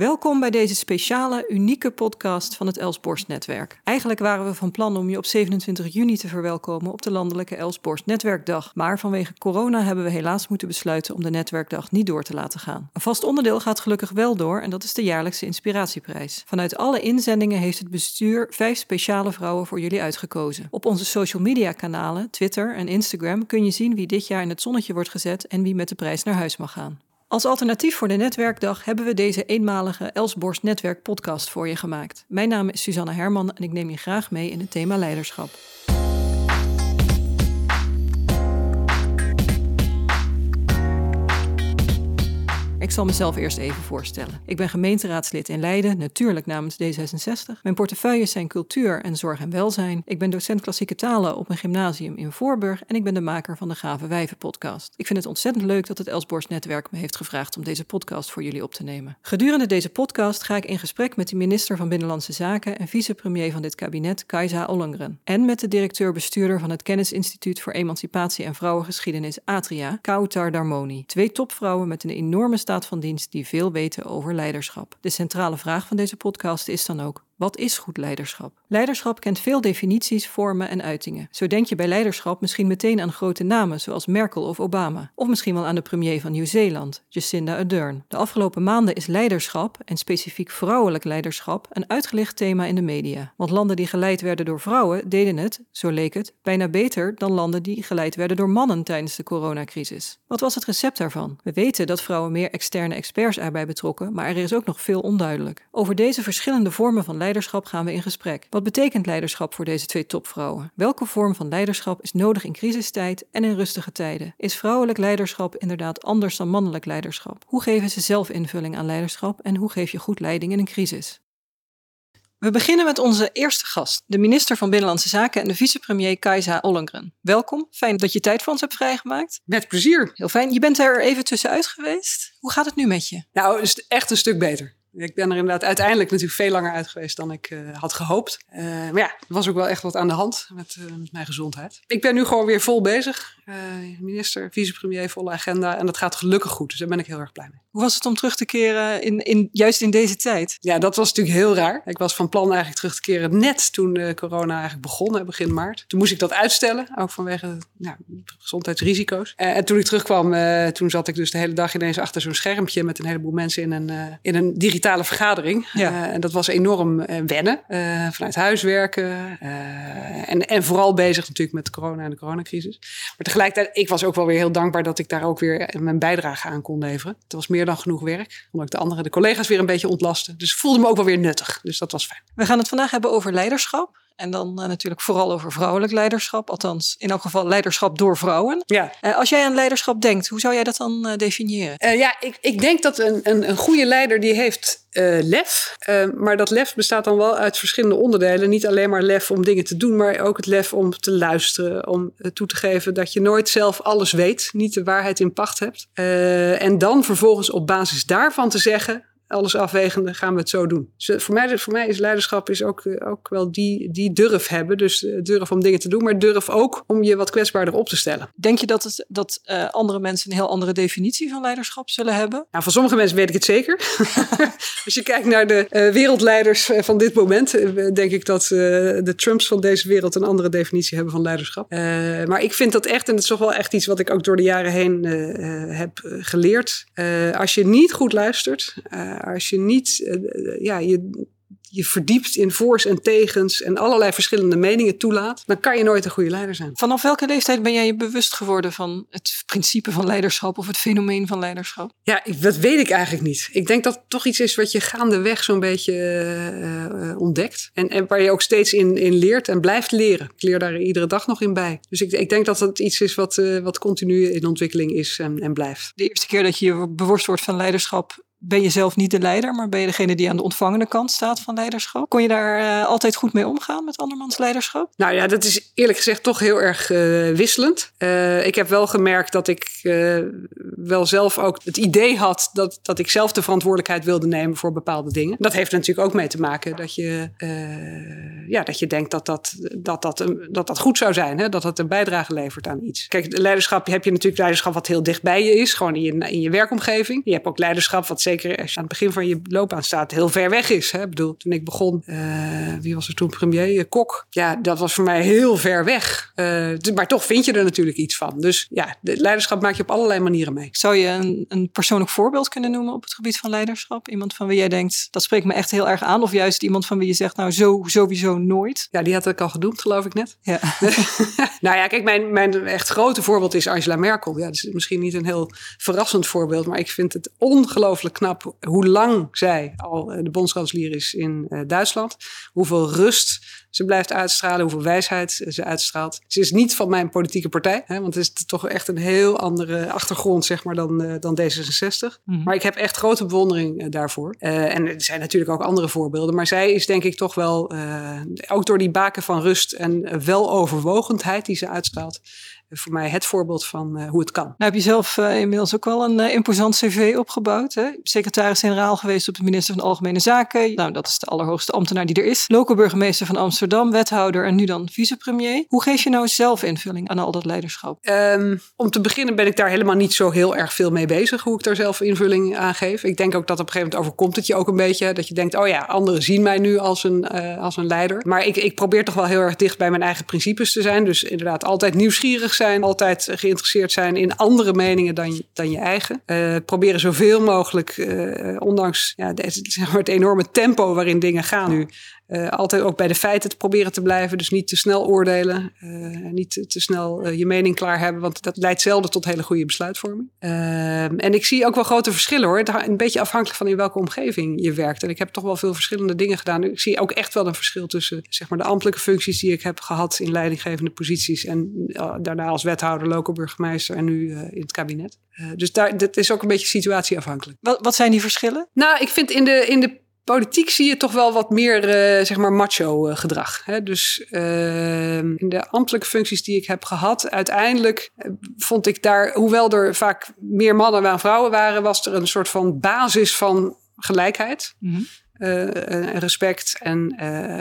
Welkom bij deze speciale, unieke podcast van het Elsborst Netwerk. Eigenlijk waren we van plan om je op 27 juni te verwelkomen op de landelijke Elsborst Netwerkdag. Maar vanwege corona hebben we helaas moeten besluiten om de Netwerkdag niet door te laten gaan. Een vast onderdeel gaat gelukkig wel door en dat is de jaarlijkse inspiratieprijs. Vanuit alle inzendingen heeft het bestuur vijf speciale vrouwen voor jullie uitgekozen. Op onze social media kanalen, Twitter en Instagram, kun je zien wie dit jaar in het zonnetje wordt gezet en wie met de prijs naar huis mag gaan. Als alternatief voor de Netwerkdag hebben we deze eenmalige Elsborst Netwerk podcast voor je gemaakt. Mijn naam is Susanne Herman en ik neem je graag mee in het thema leiderschap. Ik zal mezelf eerst even voorstellen. Ik ben gemeenteraadslid in Leiden, natuurlijk namens D66. Mijn portefeuilles zijn cultuur en zorg en welzijn. Ik ben docent klassieke talen op een gymnasium in Voorburg en ik ben de maker van de Gave Wijven podcast. Ik vind het ontzettend leuk dat het Elsborst Netwerk me heeft gevraagd om deze podcast voor jullie op te nemen. Gedurende deze podcast ga ik in gesprek met de minister van Binnenlandse Zaken en vicepremier van dit kabinet, Kajsa Ollongren. En met de directeur-bestuurder van het Kennisinstituut voor Emancipatie en Vrouwengeschiedenis, Atria, Kautar Darmoni. Twee topvrouwen met een enorme staat van dienst die veel weten over leiderschap. De centrale vraag van deze podcast is dan ook: wat is goed leiderschap? Leiderschap kent veel definities, vormen en uitingen. Zo denk je bij leiderschap misschien meteen aan grote namen zoals Merkel of Obama. Of misschien wel aan de premier van Nieuw-Zeeland, Jacinda Ardern. De afgelopen maanden is leiderschap, en specifiek vrouwelijk leiderschap, een uitgelicht thema in de media. Want landen die geleid werden door vrouwen deden het, zo leek het, bijna beter dan landen die geleid werden door mannen tijdens de coronacrisis. Wat was het recept daarvan? We weten dat vrouwen meer externe experts erbij betrokken, maar er is ook nog veel onduidelijk. Over deze verschillende vormen van leiderschap leiderschap gaan we in gesprek. Wat betekent leiderschap voor deze twee topvrouwen? Welke vorm van leiderschap is nodig in crisistijd en in rustige tijden? Is vrouwelijk leiderschap inderdaad anders dan mannelijk leiderschap? Hoe geven ze zelf invulling aan leiderschap en hoe geef je goed leiding in een crisis? We beginnen met onze eerste gast, de minister van Binnenlandse Zaken en de vicepremier Kajsa Ollongren. Welkom, fijn dat je tijd voor ons hebt vrijgemaakt. Met plezier. Heel fijn. Je bent er even tussenuit geweest. Hoe gaat het nu met je? Nou, is echt een stuk beter. Ik ben er inderdaad uiteindelijk natuurlijk veel langer uit geweest dan ik uh, had gehoopt. Uh, maar ja, er was ook wel echt wat aan de hand met, uh, met mijn gezondheid. Ik ben nu gewoon weer vol bezig. minister, vicepremier, volle agenda. En dat gaat gelukkig goed. Dus daar ben ik heel erg blij mee. Hoe was het om terug te keren, in, in, juist in deze tijd? Ja, dat was natuurlijk heel raar. Ik was van plan eigenlijk terug te keren net toen corona eigenlijk begon, begin maart. Toen moest ik dat uitstellen, ook vanwege nou, gezondheidsrisico's. en toen ik terugkwam, toen zat ik dus de hele dag ineens achter zo'n schermpje met een heleboel mensen in een, in een digitale vergadering. Ja. En dat was enorm wennen. Vanuit huis werken. en, en vooral bezig natuurlijk met corona en de coronacrisis. Maar tegelijkertijd, ik was ook wel weer heel dankbaar dat ik daar ook weer mijn bijdrage aan kon leveren. Het was meer dan genoeg werk. Omdat ik de andere, de collega's weer een beetje ontlasten. Dus voelde me ook wel weer nuttig. Dus dat was fijn. We gaan het vandaag hebben over leiderschap. En dan uh, natuurlijk vooral over vrouwelijk leiderschap. Althans, in elk geval leiderschap door vrouwen. Ja. Uh, als jij aan leiderschap denkt, hoe zou jij dat dan uh, definiëren? ja, ik, ik denk dat een, een, een goede leider die heeft lef. maar dat lef bestaat dan wel uit verschillende onderdelen. Niet alleen maar lef om dingen te doen, maar ook het lef om te luisteren. Om toe te geven dat je nooit zelf alles weet. Niet de waarheid in pacht hebt. en dan vervolgens op basis daarvan te zeggen alles afwegende gaan we het zo doen. Dus voor, mij, voor mij is leiderschap is ook, eh, ook wel die, die durf hebben. Dus eh, durf om dingen te doen, maar durf ook om je wat kwetsbaarder op te stellen. Denk je dat, het, dat uh, andere mensen een heel andere definitie van leiderschap zullen hebben? Nou, van sommige mensen weet ik het zeker. Als je kijkt naar de uh, wereldleiders van dit moment, denk ik dat de Trumps van deze wereld een andere definitie hebben van leiderschap. maar ik vind dat echt, en dat is toch wel echt iets wat ik ook door de jaren heen heb geleerd. als je niet goed luistert, als je niet uh, ja, je, je verdiept in voor's en tegens en allerlei verschillende meningen toelaat, dan kan je nooit een goede leider zijn. Vanaf welke leeftijd ben jij je bewust geworden van het principe van leiderschap of het fenomeen van leiderschap? Ja, dat weet ik eigenlijk niet. Ik denk dat het toch iets is wat je gaandeweg zo'n beetje uh, ontdekt. En, en waar je ook steeds in, in leert en blijft leren. Ik leer daar iedere dag nog in bij. Dus ik, ik denk dat het iets is wat, uh, wat continu in ontwikkeling is en, en blijft. De eerste keer dat je je bewust wordt van leiderschap ben je zelf niet de leider, maar ben je degene die aan de ontvangende kant staat van leiderschap. Kon je daar uh, altijd goed mee omgaan met andermans leiderschap? Nou ja, dat is eerlijk gezegd toch heel erg uh, wisselend. Uh, ik heb wel gemerkt dat ik wel zelf ook het idee had dat, dat ik zelf de verantwoordelijkheid wilde nemen voor bepaalde dingen. Dat heeft natuurlijk ook mee te maken dat je, ja, dat je denkt dat dat, dat, dat, dat, dat goed zou zijn, hè? dat het een bijdrage levert aan iets. Kijk, leiderschap heb je natuurlijk leiderschap wat heel dicht bij je is, gewoon in je, in je werkomgeving. Je hebt ook leiderschap wat zeker als je aan het begin van je loopbaan staat, heel ver weg is. Hè? Ik bedoel, toen ik begon, wie was er toen premier? Kok. Ja, dat was voor mij heel ver weg. maar toch vind je er natuurlijk iets van. Dus ja, de leiderschap maak je op allerlei manieren mee. Zou je een, een persoonlijk voorbeeld kunnen noemen op het gebied van leiderschap? Iemand van wie jij denkt, dat spreekt me echt heel erg aan. Of juist iemand van wie je zegt, nou zo, sowieso nooit. Ja, die had ik al genoemd, geloof ik net. Ja. nou ja, kijk, mijn, mijn echt grote voorbeeld is Angela Merkel. Ja, dat is misschien niet een heel verrassend voorbeeld. Maar ik vind het ongelooflijk knap hoe lang zij al eh, de bondskanselier is in uh, Duitsland. Hoeveel rust ze blijft uitstralen, hoeveel wijsheid ze uitstraalt. Ze is niet van mijn politieke partij, hè, want het is toch echt een heel andere achtergrond zeg maar, dan, uh, dan D66. Mhm. Maar ik heb echt grote bewondering uh, daarvoor. Uh, en er zijn natuurlijk ook andere voorbeelden, maar zij is denk ik toch wel, ook door die baken van rust en weloverwogendheid die ze uitstraalt, voor mij het voorbeeld van uh, hoe het kan. Nou heb je zelf uh, inmiddels ook wel een uh, imposant cv opgebouwd. Hè? Secretaris-generaal geweest op de minister van Algemene Zaken. Nou, dat is de allerhoogste ambtenaar die er is. Local burgemeester van Amsterdam, wethouder en nu dan vicepremier. Hoe geef je nou zelf invulling aan al dat leiderschap? Um, om te beginnen ben ik daar helemaal niet zo heel erg veel mee bezig. Hoe ik daar zelf invulling aan geef. Ik denk ook dat op een gegeven moment overkomt het je ook een beetje. Dat je denkt, oh ja, anderen zien mij nu als een, als een leider. Maar ik, ik probeer toch wel heel erg dicht bij mijn eigen principes te zijn. Dus inderdaad altijd nieuwsgierig zijn, altijd geïnteresseerd zijn in andere meningen dan, dan je eigen. Uh, proberen zoveel mogelijk, uh, ondanks ja, het enorme tempo waarin dingen gaan nu, uh, altijd ook bij de feiten te proberen te blijven. Dus niet te snel oordelen. Uh, niet te, te snel uh, je mening klaar hebben. Want dat leidt zelden tot hele goede besluitvorming. Ehm, en ik zie ook wel grote verschillen hoor. Een beetje afhankelijk van in welke omgeving je werkt. En ik heb toch wel veel verschillende dingen gedaan. Ik zie ook echt wel een verschil tussen zeg maar, de ambtelijke functies die ik heb gehad in leidinggevende posities. En daarna als wethouder, local burgemeester en nu in het kabinet. dus daar, dat is ook een beetje situatieafhankelijk. Wat, wat zijn die verschillen? Nou, ik vind in de, in de politiek zie je toch wel wat meer, uh, zeg maar, macho uh, gedrag. Hè? Dus uh, in de ambtelijke functies die ik heb gehad, uiteindelijk vond ik daar, hoewel er vaak meer mannen dan vrouwen waren, was er een soort van basis van gelijkheid. Mm -hmm. respect en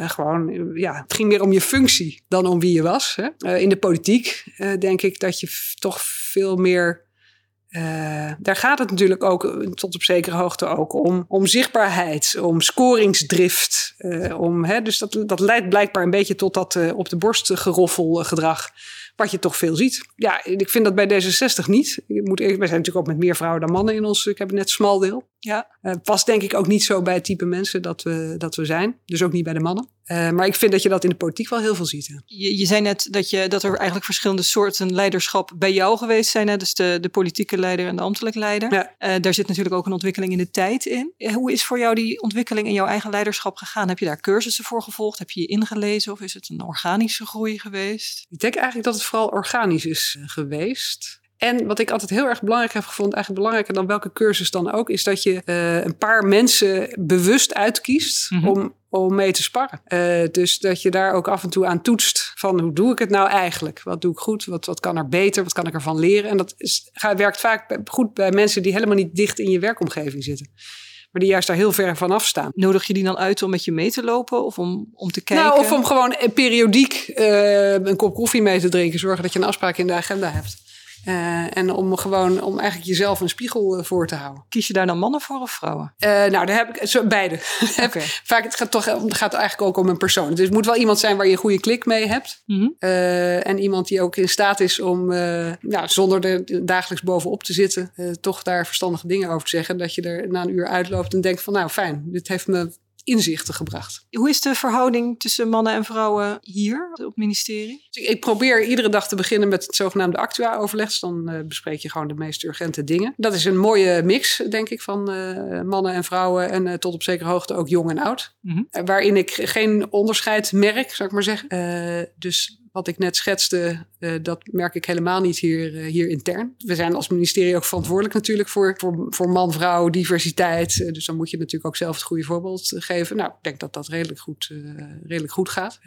gewoon, ja, het ging meer om je functie dan om wie je was. Hè? in de politiek denk ik dat je toch veel meer uh, daar gaat het natuurlijk ook tot op zekere hoogte ook om, om zichtbaarheid, om scoringsdrift. Uh, om, hè, dus dat, dat leidt blijkbaar een beetje tot dat uh, op de borst geroffel gedrag. Wat je toch veel ziet. Ja, ik vind dat bij D66 niet. Ik moet, wij zijn natuurlijk ook met meer vrouwen dan mannen in ons kabinet Smaldeel. Ja. Past denk ik ook niet zo bij het type mensen dat we, dat we zijn. Dus ook niet bij de mannen. Uh, maar ik vind dat je dat in de politiek wel heel veel ziet. Hè. Je, je zei net dat, je, dat er eigenlijk verschillende soorten leiderschap bij jou geweest zijn. Hè? Dus de, de politieke leider en de ambtelijke leider. Ja. Uh, daar zit natuurlijk ook een ontwikkeling in de tijd in. Hoe is voor jou die ontwikkeling in jouw eigen leiderschap gegaan? Heb je daar cursussen voor gevolgd? Heb je je ingelezen? Of is het een organische groei geweest? Ik denk eigenlijk dat het vooral organisch is geweest. En wat ik altijd heel erg belangrijk heb gevonden, eigenlijk belangrijker dan welke cursus dan ook, is dat je uh, een paar mensen bewust uitkiest mm -hmm. om, om mee te sparren. Uh, dus dat je daar ook af en toe aan toetst van hoe doe ik het nou eigenlijk? Wat doe ik goed? Wat, wat kan er beter? Wat kan ik ervan leren? En dat is, werkt vaak goed bij mensen die helemaal niet dicht in je werkomgeving zitten maar die juist daar heel ver van afstaan. Nodig je die dan uit om met je mee te lopen of om, om te kijken? Nou, of om gewoon periodiek uh, een kop koffie mee te drinken. Zorgen dat je een afspraak in de agenda hebt. Uh, en om gewoon om eigenlijk jezelf een spiegel uh, voor te houden. Kies je daar dan mannen voor of vrouwen? Uh, nou, daar heb ik zo, beide. Okay. Vaak het gaat toch het gaat eigenlijk ook om een persoon. Dus het moet wel iemand zijn waar je een goede klik mee hebt. Mm -hmm. en iemand die ook in staat is om nou, zonder er dagelijks bovenop te zitten, toch daar verstandige dingen over te zeggen. Dat je er na een uur uitloopt en denkt van nou fijn, dit heeft me inzichten gebracht. Hoe is de verhouding tussen mannen en vrouwen hier op het ministerie? Ik probeer iedere dag te beginnen met het zogenaamde actua-overleg. Dus dan uh, bespreek je gewoon de meest urgente dingen. Dat is een mooie mix, denk ik, van uh, mannen en vrouwen. En uh, tot op zekere hoogte ook jong en oud. Mm -hmm. waarin ik geen onderscheid merk, zou ik maar zeggen. dus wat ik net schetste, uh, dat merk ik helemaal niet hier, uh, hier intern. We zijn als ministerie ook verantwoordelijk natuurlijk voor, voor, man, vrouw, diversiteit. Uh, dus dan moet je natuurlijk ook zelf het goede voorbeeld geven. Nou, ik denk dat dat redelijk goed, redelijk goed gaat.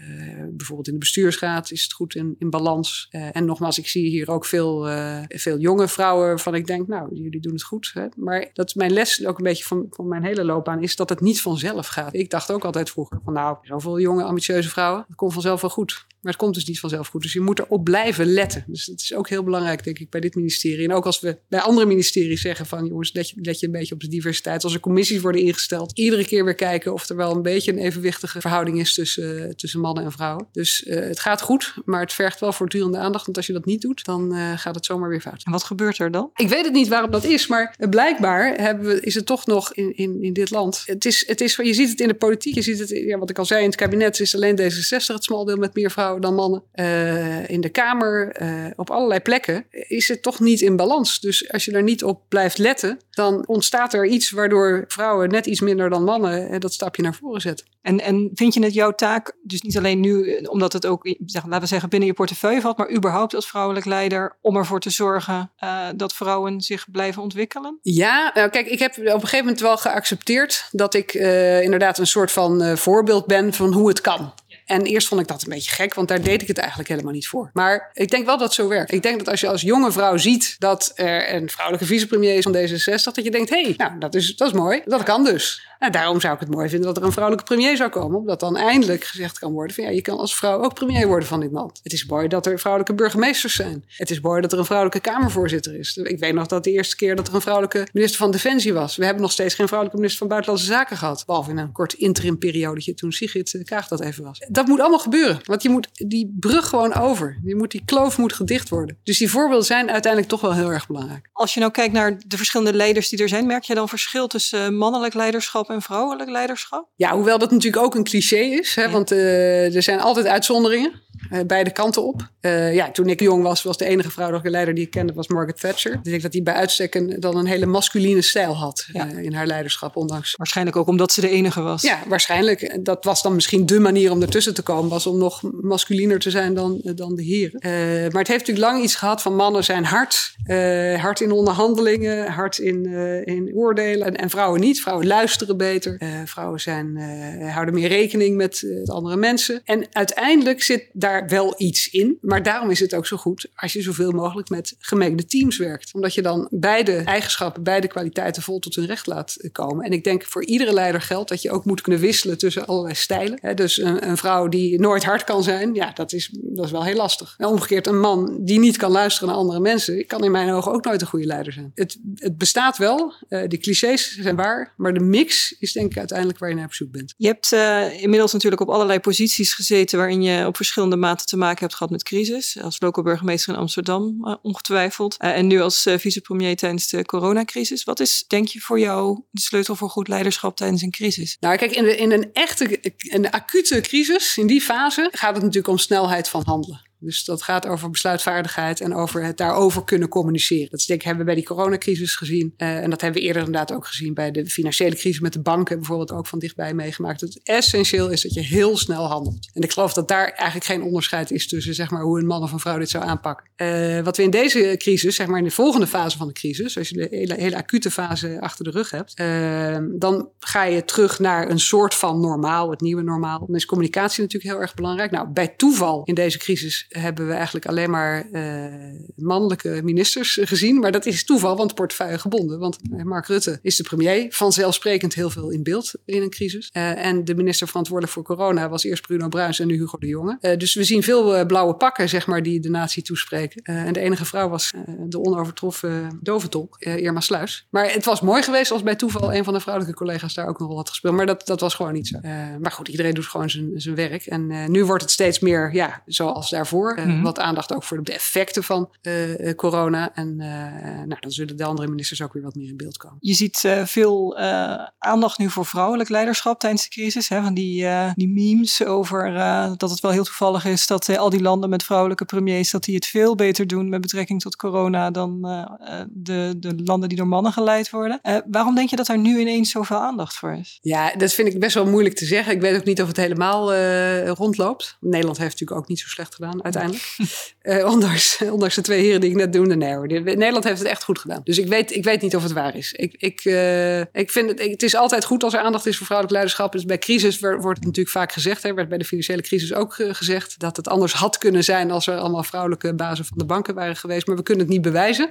bijvoorbeeld in de bestuursraad is het goed in, in balans. en nogmaals, ik zie hier ook veel, veel jonge vrouwen waarvan ik denk, nou, jullie doen het goed. Hè? Maar dat is mijn les ook een beetje van, van mijn hele loopbaan, is dat het niet vanzelf gaat. Ik dacht ook altijd vroeger van, nou, zoveel jonge, ambitieuze vrouwen, dat komt vanzelf wel goed. Maar het komt dus niet vanzelf goed. Dus je moet erop blijven letten. Dus dat is ook heel belangrijk, denk ik, bij dit ministerie. En ook als we bij andere ministeries zeggen van jongens, let je, let je een beetje op de diversiteit. Als er commissies worden ingesteld, iedere keer weer kijken of er wel een beetje een evenwichtige verhouding is tussen, tussen mannen en vrouwen. Dus uh, het gaat goed, maar het vergt wel voortdurende aandacht. Want als je dat niet doet, dan uh, gaat het zomaar weer fout. En wat gebeurt er dan? Ik weet het niet waarom dat is, maar blijkbaar hebben we, is het toch nog in, in, in dit land. Het is, het is, je ziet het in de politiek, je ziet het, ja, wat ik al zei, in het kabinet is alleen D66 het smaldeel met meer vrouwen dan mannen. Uh, in de Kamer, uh, op allerlei plekken is het toch niet in balans. Dus als je daar niet op blijft letten, dan ontstaat er iets waardoor vrouwen net iets minder dan mannen dat stapje naar voren zetten. En, en vind je het jouw taak, dus niet alleen nu, omdat het ook, zeg, laten we zeggen, binnen je portefeuille valt, maar überhaupt als vrouwelijk leider, om ervoor te zorgen uh, dat vrouwen zich blijven ontwikkelen? Ja, nou kijk, ik heb op een gegeven moment wel geaccepteerd dat ik inderdaad een soort van voorbeeld ben van hoe het kan. En eerst vond ik dat een beetje gek, want daar deed ik het eigenlijk helemaal niet voor. Maar ik denk wel dat het zo werkt. Ik denk dat als je als jonge vrouw ziet dat er een vrouwelijke vicepremier is van D66, dat je denkt: hé, hey, nou, dat is, dat is mooi. Dat kan dus. Nou, daarom zou ik het mooi vinden dat er een vrouwelijke premier zou komen. Omdat dan eindelijk gezegd kan worden: van ja, je kan als vrouw ook premier worden van dit land. Het is mooi dat er vrouwelijke burgemeesters zijn. Het is mooi dat er een vrouwelijke Kamervoorzitter is. Ik weet nog dat de eerste keer dat er een vrouwelijke minister van Defensie was. We hebben nog steeds geen vrouwelijke minister van Buitenlandse Zaken gehad. Behalve in een kort interimperiode toen Sigrid Kaag dat even was. Moet allemaal gebeuren. Want je moet die brug gewoon over. Je moet, die kloof moet gedicht worden. Dus die voorbeelden zijn uiteindelijk toch wel heel erg belangrijk. Als je nou kijkt naar de verschillende leiders die er zijn, merk je dan verschil tussen mannelijk leiderschap en vrouwelijk leiderschap? Ja, hoewel dat natuurlijk ook een cliché is. Hè, ja. Want uh, er zijn altijd uitzonderingen. Uh, beide kanten op. Uh, ja, toen ik jong was, was de enige vrouwelijke leider die ik kende, was Margaret Thatcher. Ik denk dat die bij uitstek een, dan een hele masculine stijl had ja. uh, in haar leiderschap, ondanks. Waarschijnlijk ook omdat ze de enige was. Ja, waarschijnlijk. Dat was dan misschien de manier om ertussen te komen, was om nog masculiner te zijn dan, dan de heren. maar het heeft natuurlijk lang iets gehad van mannen zijn hard, hard in onderhandelingen, hard in, in oordelen en, en, vrouwen niet. Vrouwen luisteren beter, vrouwen zijn, houden meer rekening met andere mensen. En uiteindelijk zit daar wel iets in, maar daarom is het ook zo goed als je zoveel mogelijk met gemengde teams werkt. Omdat je dan beide eigenschappen, beide kwaliteiten vol tot hun recht laat komen. En ik denk voor iedere leider geldt dat je ook moet kunnen wisselen tussen allerlei stijlen. dus een, een, vrouw die nooit hard kan zijn, ja, dat is, dat is wel heel lastig. En omgekeerd, een man die niet kan luisteren naar andere mensen, kan in mijn ogen ook nooit een goede leider zijn. Het, het bestaat wel, uh, de clichés zijn waar, maar de mix is denk ik uiteindelijk waar je naar op zoek bent. Je hebt uh, inmiddels natuurlijk op allerlei posities gezeten waarin je op verschillende maten te maken hebt gehad met crisis. Als local burgemeester in Amsterdam, uh, ongetwijfeld. Uh, en nu als uh, vicepremier tijdens de coronacrisis. Wat is, denk je, voor jou de sleutel voor goed leiderschap tijdens een crisis? Nou, kijk, in, de, in een echte, een acute crisis, in die fase, gaat het natuurlijk om snelheid van handelen. Dus dat gaat over besluitvaardigheid en over het daarover kunnen communiceren. Dat ik, hebben we bij die coronacrisis gezien. Uh, en dat hebben we eerder inderdaad ook gezien bij de financiële crisis met de banken, bijvoorbeeld ook van dichtbij meegemaakt. Het essentieel is dat je heel snel handelt. En ik geloof dat daar eigenlijk geen onderscheid is tussen zeg maar, hoe een man of een vrouw dit zou aanpakken. Uh, wat we in deze crisis, zeg maar in de volgende fase van de crisis, als je de hele, acute fase achter de rug hebt, uh, dan ga je terug naar een soort van normaal, het nieuwe normaal. Dan is communicatie natuurlijk heel erg belangrijk. Nou, bij toeval in deze crisis hebben we eigenlijk alleen maar uh, mannelijke ministers gezien. Maar dat is toeval, want portefeuille gebonden. Want Mark Rutte is de premier. Vanzelfsprekend heel veel in beeld in een crisis. Uh, en de minister verantwoordelijk voor corona was eerst Bruno Bruins en nu Hugo de Jonge. Dus we zien veel blauwe pakken, zeg maar, die de natie toespreken. en de enige vrouw was de onovertroffen doventolk, Irma Sluis. Maar het was mooi geweest als bij toeval een van de vrouwelijke collega's daar ook nog wel had gespeeld. Maar dat, dat was gewoon niet zo. maar goed, iedereen doet gewoon zijn, zijn werk. En nu wordt het steeds meer, ja, zoals daarvoor. Uh, mm-hmm. Wat aandacht ook voor de effecten van uh, corona. En uh, nou, dan zullen de andere ministers ook weer wat meer in beeld komen. Je ziet veel aandacht nu voor vrouwelijk leiderschap tijdens de crisis. Hè, van die, die memes over dat het wel heel toevallig is dat al die landen met vrouwelijke premiers dat die het veel beter doen met betrekking tot corona dan de, de landen die door mannen geleid worden. waarom denk je dat er nu ineens zoveel aandacht voor is? Ja, dat vind ik best wel moeilijk te zeggen. Ik weet ook niet of het helemaal rondloopt. Nederland heeft natuurlijk ook niet zo slecht gedaan Uh, ondanks, de twee heren die ik net noemde. Nee hoor, Nederland heeft het echt goed gedaan. Dus ik weet, ik weet niet of het waar is. Ik, ik, uh, ik vind het, het is altijd goed als er aandacht is voor vrouwelijk leiderschap. Dus bij crisis wordt het natuurlijk vaak gezegd. Er werd bij de financiële crisis ook uh, gezegd. Dat het anders had kunnen zijn als er allemaal vrouwelijke bazen van de banken waren geweest. Maar we kunnen het niet bewijzen.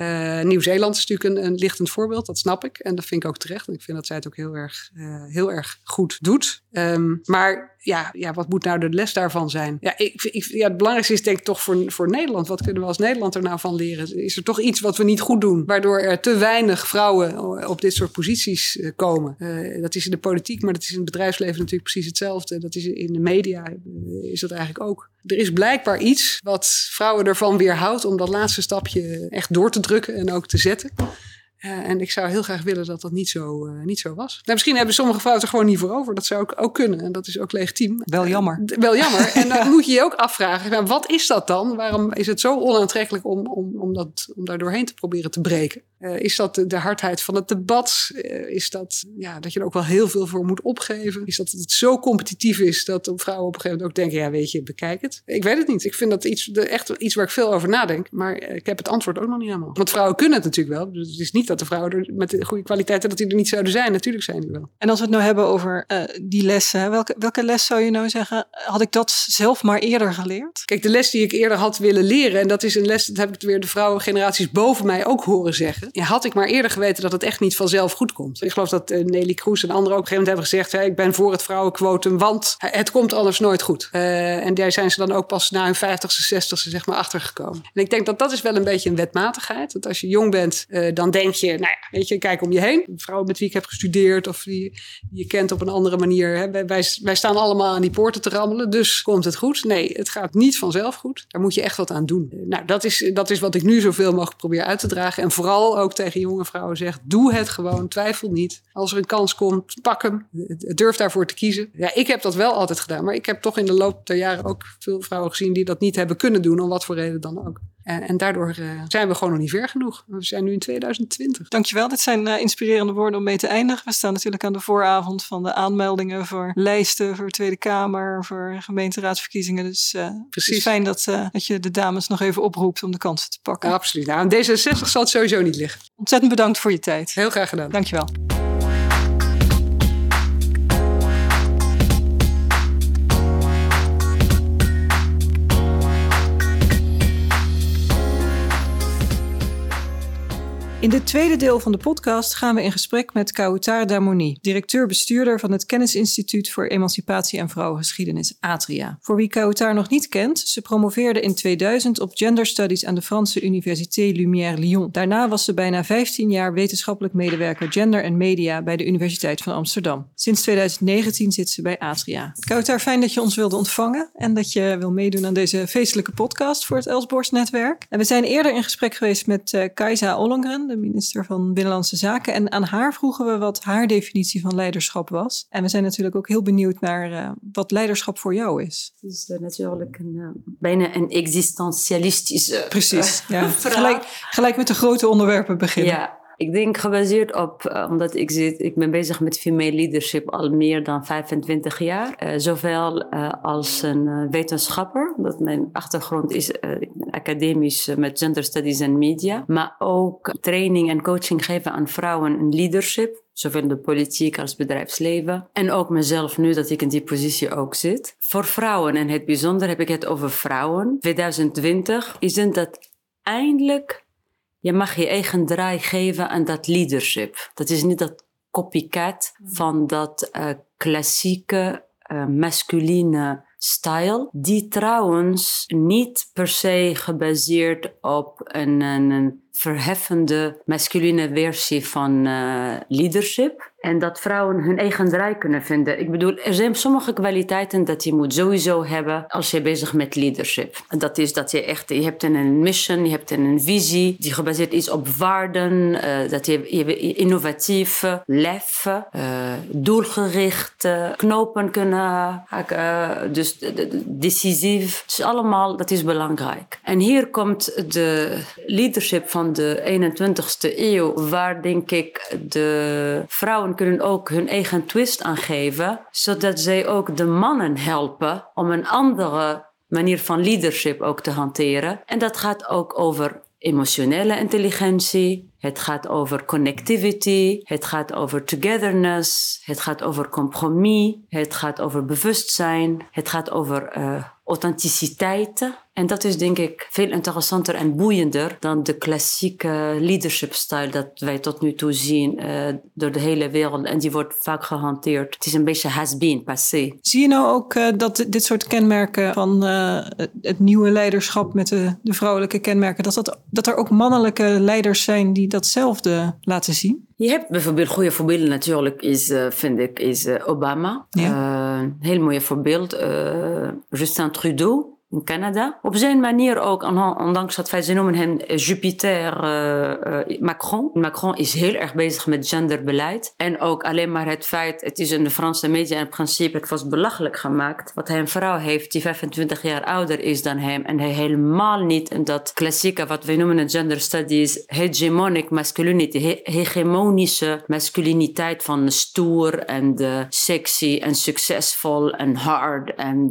Nieuw-Zeeland is natuurlijk een, een, lichtend voorbeeld. Dat snap ik. En dat vind ik ook terecht. En ik vind dat zij het ook heel erg, heel erg goed doet. Um, maar ja, ja, wat moet nou de les daarvan zijn? Ja, ik, ja, het belangrijkste is denk ik toch voor, voor Nederland. Wat kunnen we als Nederland er nou van leren? Is er toch iets wat we niet goed doen? Waardoor er te weinig vrouwen op dit soort posities eh, komen. Uh, dat is in de politiek, maar dat is in het bedrijfsleven natuurlijk precies hetzelfde. Dat is in de media, is dat eigenlijk ook. Er is blijkbaar iets wat vrouwen ervan weerhoudt om dat laatste stapje echt door te drukken en ook te zetten. Uh, en ik zou heel graag willen dat dat niet zo, uh, niet zo was. Nou, misschien hebben sommige vrouwen er gewoon niet voor over. Dat zou ook, ook kunnen. En dat is ook legitiem. Wel jammer. Uh, wel jammer. en dan moet je je ook afvragen. Wat is dat dan? Waarom is het zo onaantrekkelijk om, om, om, dat, om daar doorheen te proberen te breken? Is dat de, de, hardheid van het debat? is dat ja, dat je er ook wel heel veel voor moet opgeven? Is dat het zo competitief is dat vrouwen op een gegeven moment ook denken... ja, weet je, bekijk het. Ik weet het niet. Ik vind dat iets, de, echt iets waar ik veel over nadenk. Maar ik heb het antwoord ook nog niet helemaal. Want vrouwen kunnen het natuurlijk wel. Dus het is niet dat de vrouwen er met de goede kwaliteiten dat die er niet zouden zijn. Natuurlijk zijn die wel. En als we het nou hebben over uh, die lessen, welke, welke les zou je nou zeggen? Had ik dat zelf maar eerder geleerd? Kijk, de les die ik eerder had willen leren, en dat is een les, dat heb ik weer de vrouwengeneraties boven mij ook horen zeggen. Had ik maar eerder geweten dat het echt niet vanzelf goed komt. Ik geloof dat uh, Nelly Kroes en anderen ook op een gegeven moment hebben gezegd: ik ben voor het vrouwenquotum, want het komt anders nooit goed. Uh, en daar zijn ze dan ook pas na hun 50ste, 60ste zeg maar achtergekomen. En ik denk dat dat is wel een beetje een wetmatigheid. Dat als je jong bent, dan denk je, nou ja, Weet je, kijk om je heen. Vrouwen met wie ik heb gestudeerd of die, die je kent op een andere manier. Hè. Wij, wij staan allemaal aan die poorten te rammelen, dus komt het goed. Nee, het gaat niet vanzelf goed. Daar moet je echt wat aan doen. Nou, dat is, dat is wat ik nu zoveel mogelijk probeer uit te dragen. En vooral ook tegen jonge vrouwen zeg, doe het gewoon, twijfel niet. Als er een kans komt, pak hem. Durf daarvoor te kiezen. Ja, ik heb dat wel altijd gedaan, maar ik heb toch in de loop der jaren ook veel vrouwen gezien die dat niet hebben kunnen doen, om wat voor reden dan ook. En, en daardoor uh, zijn we gewoon nog niet ver genoeg. We zijn nu in 2020. Dankjewel, dit zijn uh, inspirerende woorden om mee te eindigen. We staan natuurlijk aan de vooravond van de aanmeldingen voor lijsten, voor Tweede Kamer, voor gemeenteraadsverkiezingen. Dus uh, Precies. het is fijn dat, dat je de dames nog even oproept om de kansen te pakken. Ja, absoluut. Nou, aan D66 zal het sowieso niet liggen. Ontzettend bedankt voor je tijd. Heel graag gedaan. Dankjewel. In dit tweede deel van de podcast gaan we in gesprek met Kautar Damoni, directeur-bestuurder van het Kennisinstituut voor Emancipatie en Vrouwengeschiedenis, Atria. Voor wie Kautar nog niet kent, ze promoveerde in 2000 op Gender Studies aan de Franse Université Lumière Lyon. Daarna was ze bijna 15 jaar wetenschappelijk medewerker gender en media bij de Universiteit van Amsterdam. Sinds 2019 zit ze bij Atria. Kautar, fijn dat je ons wilde ontvangen en dat je wil meedoen aan deze feestelijke podcast voor het Elsborst Netwerk. En we zijn eerder in gesprek geweest met uh, Kajsa Ollongren, de minister van Binnenlandse Zaken. En aan haar vroegen we wat haar definitie van leiderschap was. En we zijn natuurlijk ook heel benieuwd naar uh, wat leiderschap voor jou is. Het is uh, natuurlijk een, uh, bijna een existentialistische Precies, ja. gelijk, gelijk met de grote onderwerpen beginnen. Ja. Ik denk gebaseerd op, uh, omdat ik, zit, ik ben bezig met female leadership al meer dan 25 jaar. Uh, zowel uh, als een wetenschapper, dat mijn achtergrond is academisch met gender studies en media. Maar ook training en coaching geven aan vrouwen in leadership. Zowel in de politiek als bedrijfsleven. En ook mezelf nu dat ik in die positie ook zit. Voor vrouwen, en het bijzonder heb ik het over vrouwen. 2020 is dat eindelijk je mag je eigen draai geven aan dat leadership. Dat is niet dat copycat van dat uh, klassieke uh, masculine style, die trouwens niet per se gebaseerd op een, een, een verheffende masculine versie van uh, leadership. En dat vrouwen hun eigen draai kunnen vinden. Ik bedoel, er zijn sommige kwaliteiten dat je moet sowieso hebben als je bezig met leadership. Dat is dat je echt, je hebt een mission, je hebt een visie die gebaseerd is op waarden. Uh, dat je, je innovatief, lef, uh, doelgericht, knopen kunnen haken. dus decisief. Dus allemaal, dat is belangrijk. En hier komt de leadership van de 21ste eeuw, waar denk ik de vrouwen kunnen ook hun eigen twist aangeven, zodat zij ook de mannen helpen om een andere manier van leadership ook te hanteren. En dat gaat ook over emotionele intelligentie, het gaat over connectivity, het gaat over togetherness, het gaat over compromis, het gaat over bewustzijn, het gaat over uh, authenticiteit. En dat is denk ik veel interessanter en boeiender dan de klassieke leadership style dat wij tot nu toe zien uh, door de hele wereld. En die wordt vaak gehanteerd. Het is een beetje has-been, passé. Zie je nou ook uh, dat dit soort kenmerken van uh, het nieuwe leiderschap met de, de vrouwelijke kenmerken, dat, dat, dat er ook mannelijke leiders zijn die datzelfde laten zien? Je hebt bijvoorbeeld goede voorbeelden natuurlijk, is, vind ik, is Obama. Ja. Heel mooi voorbeeld. Justin Trudeau in Canada. Op zijn manier ook, ondanks dat wij ze noemen hem Jupiter uh, Macron. Macron is heel erg bezig met genderbeleid. En ook alleen maar het feit, het is in de Franse media in principe, het was belachelijk gemaakt. Wat hij een vrouw heeft die 25 jaar ouder is dan hem. En hij helemaal niet in dat klassieke, wat wij noemen gender studies, hegemonic masculinity. He hegemonische masculiniteit van stoer en de sexy en succesvol en hard en.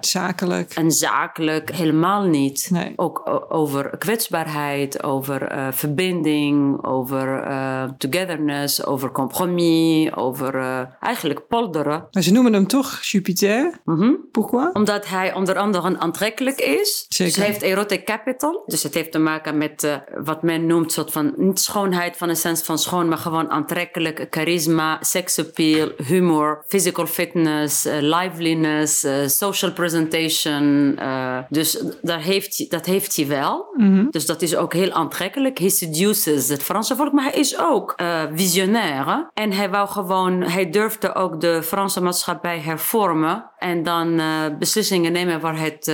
Zakelijk. En zakelijk zakelijk helemaal niet. Nee. Ook over kwetsbaarheid, over uh, verbinding, over uh, togetherness, over compromis, over uh, eigenlijk polderen. Maar ze noemen hem toch Jupiter? Mm -hmm. Pourquoi? Omdat hij onder andere aantrekkelijk is. Zeker. Dus heeft erotic capital. Dus het heeft te maken met wat men noemt soort van niet schoonheid van een sens van schoon, maar gewoon aantrekkelijk, charisma, appeal, humor, physical fitness, liveliness, social presentation, uh, dus daar heeft, dat heeft hij wel. Mm -hmm. Dus dat is ook heel aantrekkelijk. He seduces het Franse volk, maar hij is ook uh, visionair. Hè? En hij wou gewoon, hij durfde ook de Franse maatschappij hervormen. En dan uh, beslissingen nemen waar het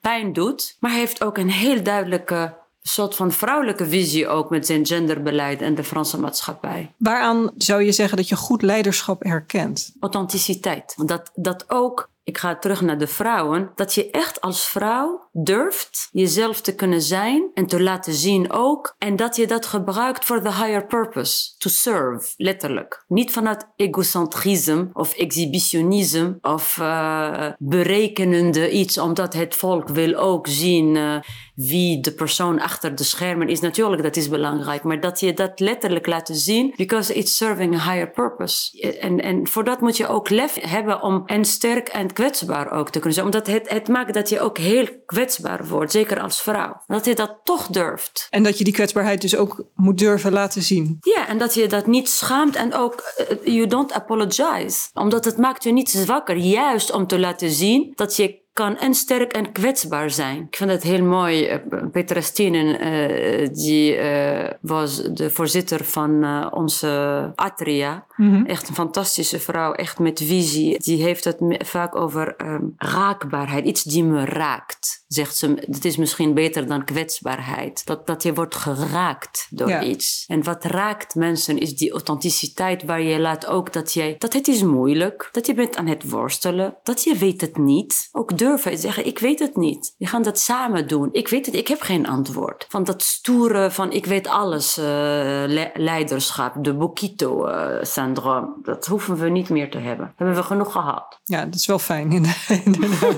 pijn doet. Maar hij heeft ook een heel duidelijke soort van vrouwelijke visie ook met zijn genderbeleid en de Franse maatschappij. Waaraan zou je zeggen dat je goed leiderschap herkent? Authenticiteit. Dat, dat ook ik ga terug naar de vrouwen, dat je echt als vrouw durft jezelf te kunnen zijn en te laten zien ook. En dat je dat gebruikt voor the higher purpose, to serve, letterlijk. Niet vanuit egocentrisme of exhibitionisme of uh, berekenende iets, omdat het volk wil ook zien uh, wie de persoon achter de schermen is. Natuurlijk, dat is belangrijk, maar dat je dat letterlijk laat zien, because it's serving a higher purpose. En, en voor dat moet je ook lef hebben om en sterk en kwetsbaar ook te kunnen zijn. Omdat het, het maakt dat je ook heel kwetsbaar wordt, zeker als vrouw. Dat je dat toch durft. En dat je die kwetsbaarheid dus ook moet durven laten zien. Ja, en dat je dat niet schaamt en ook uh, you don't apologize. Omdat het maakt je niet zwakker, juist om te laten zien dat je kan en sterk en kwetsbaar zijn. Ik vind het heel mooi. Petra Stenen, uh, die uh, was de voorzitter van uh, onze Atria. Mm -hmm. Echt een fantastische vrouw, echt met visie. Die heeft het vaak over um, raakbaarheid. Iets die me raakt, zegt ze. Het is misschien beter dan kwetsbaarheid. Dat, dat je wordt geraakt door ja. iets. En wat raakt mensen is die authenticiteit waar je laat ook dat jij... Dat het is moeilijk, dat je bent aan het worstelen, dat je weet het niet. Ook durven zeggen, ik weet het niet. We gaan dat samen doen. Ik weet het, ik heb geen antwoord. Van dat stoere van ik weet alles, le leiderschap, de Bokito-syndroom. dat hoeven we niet meer te hebben. Hebben we genoeg gehad. Ja, dat is wel fijn inderdaad.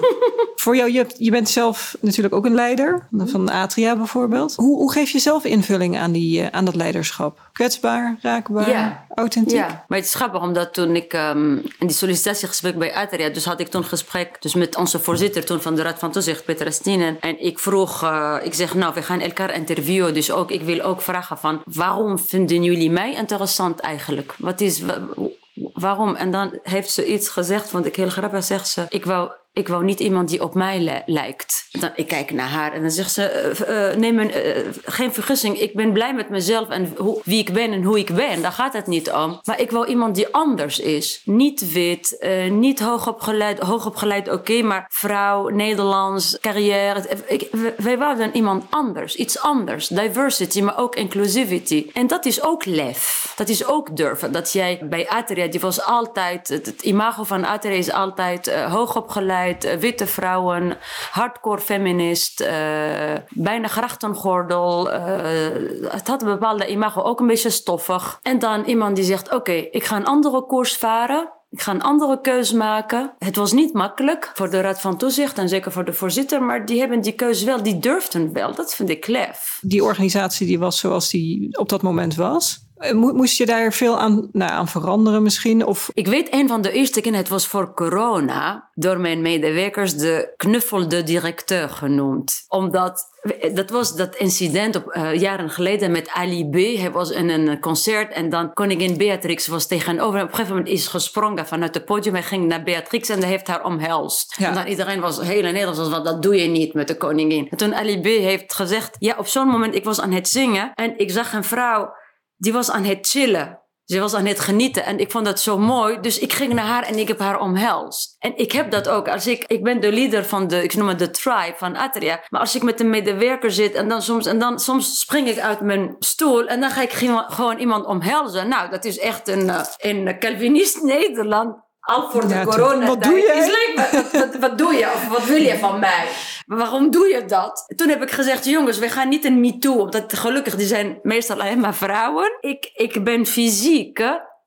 Voor jou, je, je, bent zelf natuurlijk ook een leider, van Atria bijvoorbeeld. Hoe, hoe geef je zelf invulling aan, die, uh, aan dat leiderschap? Kwetsbaar, raakbaar, ja. authentiek? Ja, maar het is grappig omdat toen ik um, in die sollicitatiegesprek bij Atria, dus had ik toen gesprek dus met onze voorzitter toen van de Raad van Toezicht, Peter Stinen. En ik vroeg, uh, ik zeg nou, we gaan elkaar interviewen. Dus ook, ik wil ook vragen van, waarom vinden jullie mij interessant eigenlijk? Wat is, waarom? En dan heeft ze iets gezegd, vond ik heel grappig, zegt ze, ik wou ik wou niet iemand die op mij lijkt. Dan, ik kijk naar haar en dan zegt ze: uh, neem een, uh, geen vergissing, ik ben blij met mezelf en wie ik ben en hoe ik ben. Daar gaat het niet om. Maar ik wou iemand die anders is. Niet wit, niet hoogopgeleid, hoogopgeleid oké, maar vrouw, Nederlands, carrière. Wij wouden iemand anders, iets anders. Diversity, maar ook inclusivity. En dat is ook lef. Dat is ook durven. Dat jij bij Atria, die was altijd, het, het imago van Atria is altijd hoogopgeleid witte vrouwen, hardcore feminist, uh, bijna grachtengordel. Uh, het had een bepaalde imago, ook een beetje stoffig. En dan iemand die zegt, oké, ik ga een andere koers varen. Ik ga een andere keuze maken. Het was niet makkelijk voor de Raad van Toezicht en zeker voor de voorzitter, maar die hebben die keuze wel, die durfden wel. Dat vind ik lef. Die organisatie die was zoals die op dat moment was. Eh, moest je daar veel aan, nou, aan veranderen misschien? Of... Ik weet, een van de eerste keer, het was voor corona, door mijn medewerkers de knuffel de directeur genoemd. Omdat dat was dat incident op, uh, jaren geleden met Ali B. Hij was in een concert en dan koningin Beatrix was tegenover. Op een gegeven moment is gesprongen vanuit het podium. Hij ging naar Beatrix en hij heeft haar omhelst. En dan iedereen was heel Nederlands, want dat doe je niet met de koningin. En toen Ali B. heeft gezegd, ja op zo'n moment, ik was aan het zingen en ik zag een vrouw, die was aan het chillen. Ze was aan het genieten en ik vond dat zo mooi. Dus ik ging naar haar en ik heb haar omhelst. En ik heb dat ook. Als ik, ik ben de leader van de, ik noem het de tribe van Atria. Maar als ik met een medewerker zit en dan soms, en dan soms spring ik uit mijn stoel en dan ga ik gewoon iemand omhelzen. Nou, dat is echt een, eh, in Calvinist Nederland. Al voor de corona. Wat doe je? Wat, wat, wat doe je? Of wat wil je van mij? waarom doe je dat? Toen heb ik gezegd, jongens, we gaan niet een MeToo. Omdat gelukkig, die zijn meestal alleen maar vrouwen. Ik, ik ben fysiek.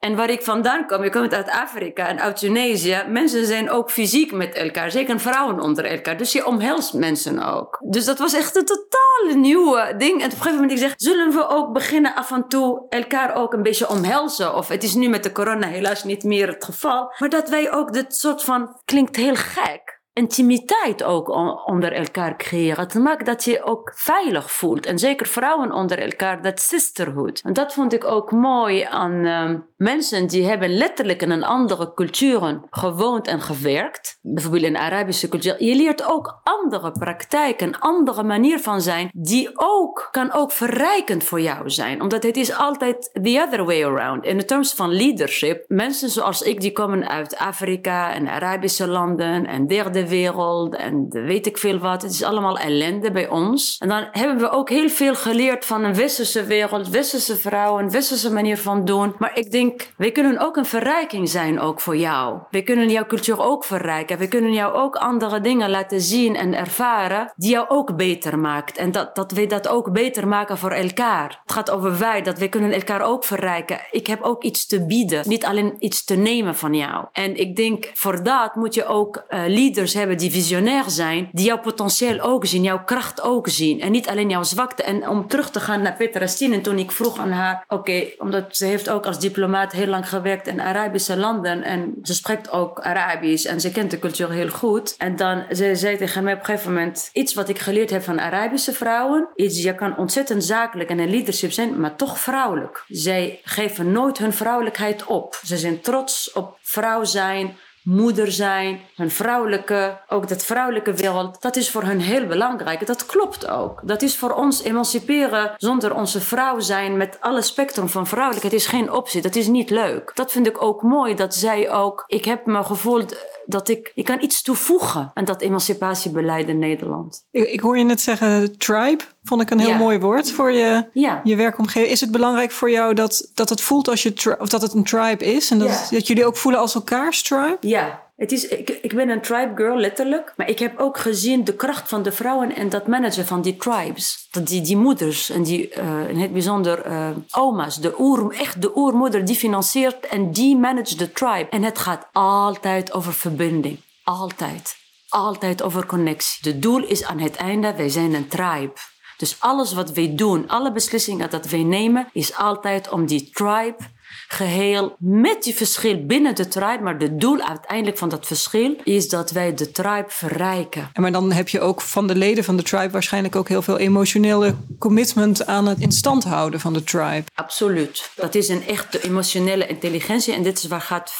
En waar ik vandaan kom, je komt uit Afrika en uit Tunesië. Mensen zijn ook fysiek met elkaar, zeker vrouwen onder elkaar. Dus je omhelst mensen ook. Dus dat was echt een totaal nieuwe ding. En op een gegeven moment ik zeg, zullen we ook beginnen af en toe elkaar ook een beetje omhelzen? Of het is nu met de corona helaas niet meer het geval. Maar dat wij ook dit soort van, klinkt heel gek intimiteit ook onder elkaar creëren. Het maakt dat je ook veilig voelt. En zeker vrouwen onder elkaar, dat sisterhood. En dat vond ik ook mooi aan uh, mensen die hebben letterlijk in een andere culturen gewoond en gewerkt. Bijvoorbeeld in Arabische cultuur. Je leert ook andere praktijken, andere manier van zijn, die ook kan ook verrijkend voor jou zijn. Omdat het is altijd the other way around. In de terms van leadership, mensen zoals ik, die komen uit Afrika en Arabische landen en derde wereld en weet ik veel wat. Het is allemaal ellende bij ons. En dan hebben we ook heel veel geleerd van een westerse wereld, westerse vrouwen, westerse manier van doen. Maar ik denk, we kunnen ook een verrijking zijn ook voor jou. We kunnen jouw cultuur ook verrijken. We kunnen jou ook andere dingen laten zien en ervaren die jou ook beter maakt. En dat, dat we dat ook beter maken voor elkaar. Het gaat over wij, dat we kunnen elkaar ook verrijken. Ik heb ook iets te bieden, niet alleen iets te nemen van jou. En ik denk, voor dat moet je ook uh, leaders hebben die visionair zijn, die jouw potentieel ook zien, jouw kracht ook zien. En niet alleen jouw zwakte. En om terug te gaan naar Petra Stien, toen ik vroeg aan haar, oké, omdat ze heeft ook als diplomaat heel lang gewerkt in Arabische landen en ze spreekt ook Arabisch en ze kent de cultuur heel goed. En dan ze zei tegen mij op een gegeven moment, iets wat ik geleerd heb van Arabische vrouwen, is je kan ontzettend zakelijk en in leadership zijn, maar toch vrouwelijk. Zij geven nooit hun vrouwelijkheid op. Ze zijn trots op vrouw zijn, moeder zijn, hun vrouwelijke, ook dat vrouwelijke wereld, dat is voor hen heel belangrijk. Dat klopt ook. Dat is voor ons emanciperen zonder onze vrouw zijn met alle spectrum van vrouwelijkheid is geen optie. Dat is niet leuk. Dat vind ik ook mooi dat zij ook, ik heb me gevoeld dat ik, ik kan iets toevoegen aan dat emancipatiebeleid in Nederland. Ik, ik hoor je net zeggen tribe, vond ik een heel mooi woord voor je, ja. je werkomgeving. Is het belangrijk voor jou dat, dat het voelt als je, of dat het een tribe is en dat, dat jullie ook voelen als elkaars tribe? Ja, het is, ik, ik ben een tribe girl, letterlijk. Maar ik heb ook gezien de kracht van de vrouwen en dat managen van die tribes. Dat die, die moeders en die, uh, in het bijzonder uh, oma's, de oer, echt de oermoeder, die financiert en die managt de tribe. En het gaat altijd over verbinding. Altijd. Altijd over connectie. De doel is aan het einde, wij zijn een tribe. Dus alles wat wij doen, alle beslissingen dat wij nemen, is altijd om die tribe geheel met die verschil binnen de tribe. Maar de doel uiteindelijk van dat verschil is dat wij de tribe verrijken. En maar dan heb je ook van de leden van de tribe waarschijnlijk ook heel veel emotionele commitment aan het in stand houden van de tribe. Absoluut. Dat is een echte emotionele intelligentie. En dit is waar gaat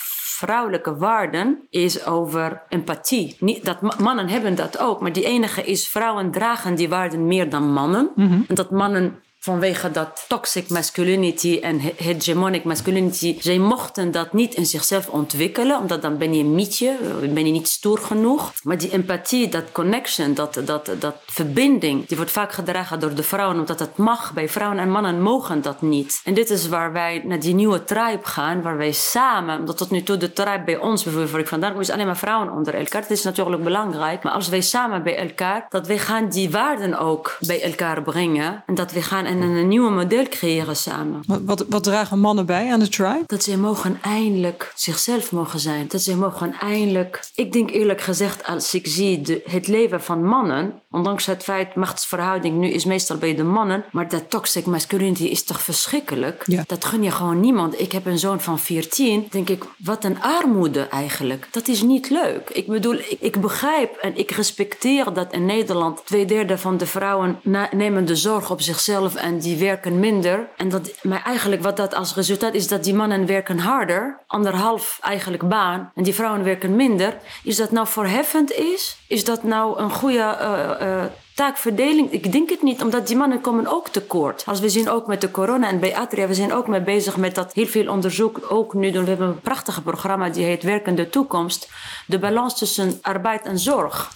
vrouwelijke waarden is over empathie. Niet, dat mannen hebben dat ook, maar die enige is vrouwen dragen die waarden meer dan mannen. Mhm. En dat mannen vanwege dat toxic masculinity en hegemonic masculinity, zij mochten dat niet in zichzelf ontwikkelen, omdat dan ben je een mietje, ben je niet stoer genoeg. Maar die empathie, dat connection, dat, dat, dat verbinding, die wordt vaak gedragen door de vrouwen, omdat het mag. Bij vrouwen en mannen mogen dat niet. En dit is waar wij naar die nieuwe tribe gaan, waar wij samen, omdat tot nu toe de tribe bij ons bijvoorbeeld, waar ik vandaan kom, is alleen maar vrouwen onder elkaar. Dat is natuurlijk belangrijk. Maar als wij samen bij elkaar, dat wij gaan die waarden ook bij elkaar brengen en dat we gaan en een nieuwe model creëren samen. Wat, wat, wat dragen mannen bij aan de tribe? Dat ze mogen eindelijk zichzelf mogen zijn. Dat ze mogen eindelijk... Ik denk eerlijk gezegd, als ik zie de, het leven van mannen... ondanks het feit, machtsverhouding nu is meestal bij de mannen... maar dat toxic masculinity is toch verschrikkelijk? Ja. Dat gun je gewoon niemand. Ik heb een zoon van 14. denk ik, wat een armoede eigenlijk. Dat is niet leuk. Ik bedoel, ik, ik begrijp en ik respecteer dat in Nederland... twee derde van de vrouwen nemen de zorg op zichzelf... en die werken minder. En dat, maar eigenlijk wat dat als resultaat is dat die mannen werken harder... anderhalf eigenlijk baan... en die vrouwen werken minder. Is dat nou verheffend is? Is dat nou een goede... eh, eh, taakverdeling, ik denk het niet, omdat die mannen komen ook tekort. Als we zien ook met de corona en bij Atria, we zijn ook mee bezig met dat heel veel onderzoek ook nu doen. We hebben een prachtig programma die heet Werkende Toekomst. De balans tussen arbeid en zorg.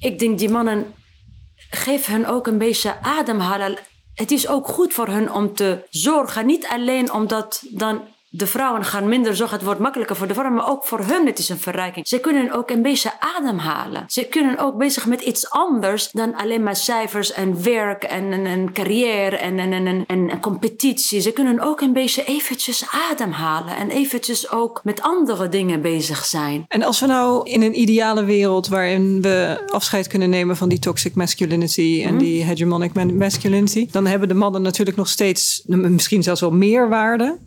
Ik denk die mannen, geef hen ook een beetje ademhalen. Het is ook goed voor hen om te zorgen. Niet alleen omdat dan de vrouwen gaan minder zorgen. Het wordt makkelijker voor de vrouwen, maar ook voor hun het is een verrijking. Ze kunnen ook een beetje ademhalen. Ze kunnen ook bezig met iets anders dan alleen maar cijfers en werk en een, carrière en een, een competitie. Ze kunnen ook een beetje eventjes ademhalen en eventjes ook met andere dingen bezig zijn. En als we nou in een ideale wereld waarin we afscheid kunnen nemen van die toxic masculinity en die hegemonic ma- masculinity, dan hebben de mannen natuurlijk nog steeds misschien zelfs wel meer waarde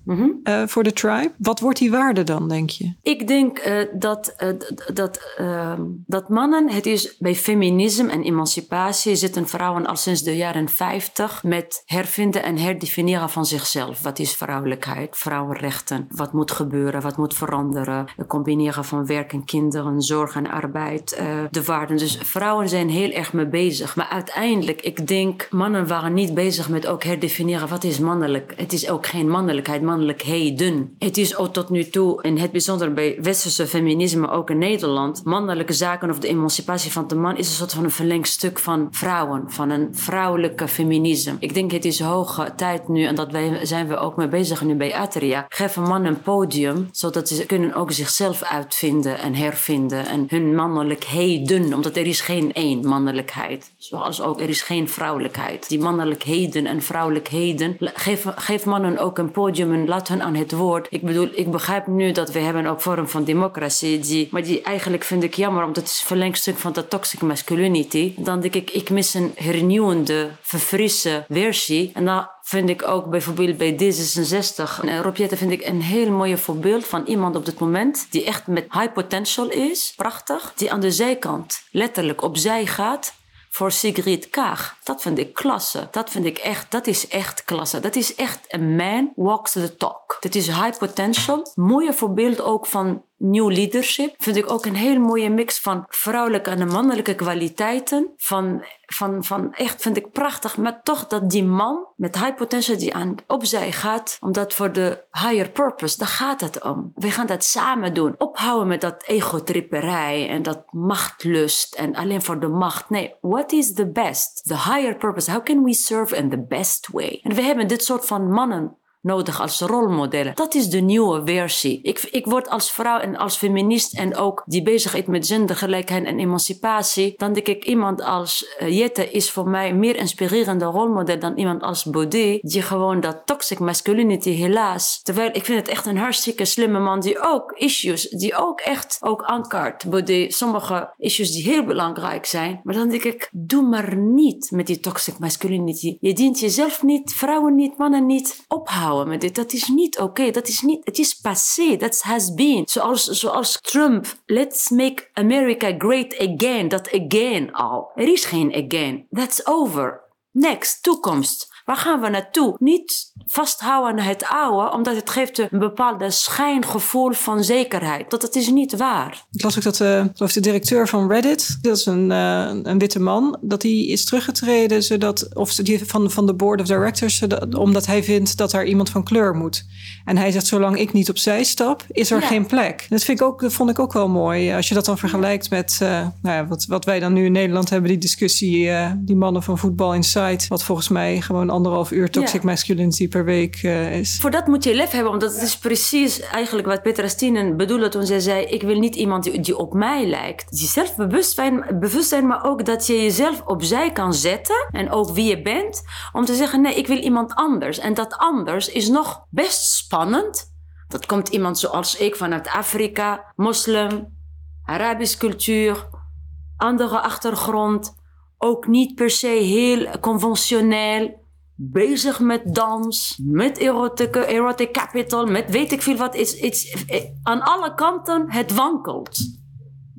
eh, voor de tribe. Wat wordt die waarde dan, denk je? Ik denk eh, dat, eh, dat, ehm, dat mannen, het is bij feminisme en emancipatie zitten vrouwen al sinds de jaren 50 met hervinden en herdefiniëren van zichzelf. Wat is vrouwelijkheid, vrouwenrechten, wat moet gebeuren, wat moet veranderen, het combineren van werk en kinderen, zorg en arbeid, eh, de waarden. Dus vrouwen zijn heel erg mee bezig. Maar uiteindelijk, ik denk, mannen waren niet bezig met ook herdefiniëren wat is mannelijk. Het is ook geen mannelijkheid, mannelijkheden. Het is ook tot nu toe, in het bijzonder bij westerse feminisme, ook in Nederland, mannelijke zaken of de emancipatie van de man is een soort van een verlengstuk van vrouwen, van een vrouwelijke feminisme. Ik denk het is hoge tijd nu, en dat wij, zijn we ook mee bezig nu bij Atria, geven mannen een podium, zodat ze kunnen ook zichzelf uitvinden en hervinden en hun mannelijkheden, omdat er is geen één mannelijkheid, zoals ook er is geen vrouwelijkheid. Die mannelijkheden en vrouwelijkheden, geef, geef mannen ook een podium en laat hen aan het woord. Ik bedoel, ik begrijp nu dat we hebben ook vorm van democratie, die, maar die eigenlijk vind ik jammer, omdat het is verlengstuk van de toxic masculinity. Dan denk ik, ik mis een hernieuwende, verfrisse versie. En dan vind ik ook bijvoorbeeld bij D66. En Rob Jetten vind ik een heel mooi voorbeeld van iemand op dit moment die echt met high potential is. Prachtig. Die aan de zijkant letterlijk opzij gaat voor Sigrid Kaag. Dat vind ik klasse. Dat vind ik echt, dat is echt klasse. Dat is echt een man walks the talk. Dat is high potential. Mooie voorbeeld ook van New leadership vind ik ook een heel mooie mix van vrouwelijke en mannelijke kwaliteiten. Van, van, van echt vind ik prachtig, maar toch dat die man met high potential die aan opzij gaat, omdat voor de higher purpose, daar gaat het om. We gaan dat samen doen. Ophouden met dat egotripperij en dat machtlust en alleen voor de macht. Nee, what is the best? The higher purpose. How can we serve in the best way? En we hebben dit soort van mannen nodig als rolmodellen. Dat is de nieuwe versie. Ik, ik word als vrouw en als feminist en ook die bezigheid met gendergelijkheid en emancipatie, dan denk ik iemand als uh, Jette is voor mij meer inspirerende rolmodel dan iemand als Baudet, die gewoon dat toxic masculinity helaas. Terwijl ik vind het echt een hartstikke slimme man die ook issues, die ook echt ook aankaart. Baudet, sommige issues die heel belangrijk zijn. Maar dan denk ik, doe maar niet met die toxic masculinity. Je dient jezelf niet, vrouwen niet, mannen niet ophouden Dat is niet oké. Okay. Dat is niet, het is passé. Dat has been. Zoals, zoals Trump, let's make America great again. Dat again al. Er is geen again. That's over. Next, toekomst. Waar gaan we naartoe? Niet vasthouden aan het oude, omdat het geeft een bepaalde schijngevoel van zekerheid. Dat het is niet waar. Ik las ook dat uh, de directeur van Reddit, dat is een, uh, een witte man, dat hij is teruggetreden zodat, of die van, van de board of directors, zodat, omdat hij vindt dat er iemand van kleur moet. En hij zegt, zolang ik niet opzij stap, is er ja. geen plek. Dat, vind ik ook, dat vond ik ook wel mooi. Als je dat dan vergelijkt met uh, nou ja, wat, wat wij dan nu in Nederland hebben, die discussie, die mannen van Voetbal Insight, wat volgens mij gewoon anderhalf uur toxic masculinity per week is. Voor dat moet je lef hebben, omdat het is precies eigenlijk wat Petra Stinen bedoelde toen zij zei: Ik wil niet iemand die, die op mij lijkt. Die zelfbewustzijn, bewustzijn, maar ook dat je jezelf opzij kan zetten en ook wie je bent, om te zeggen: Nee, ik wil iemand anders. En dat anders is nog best spannend. Dat komt iemand zoals ik vanuit Afrika, moslim, Arabisch cultuur, andere achtergrond, ook niet per se heel conventioneel, bezig met dans, met erotic, erotic capital, met weet ik veel wat. It's, it's, aan alle kanten het wankelt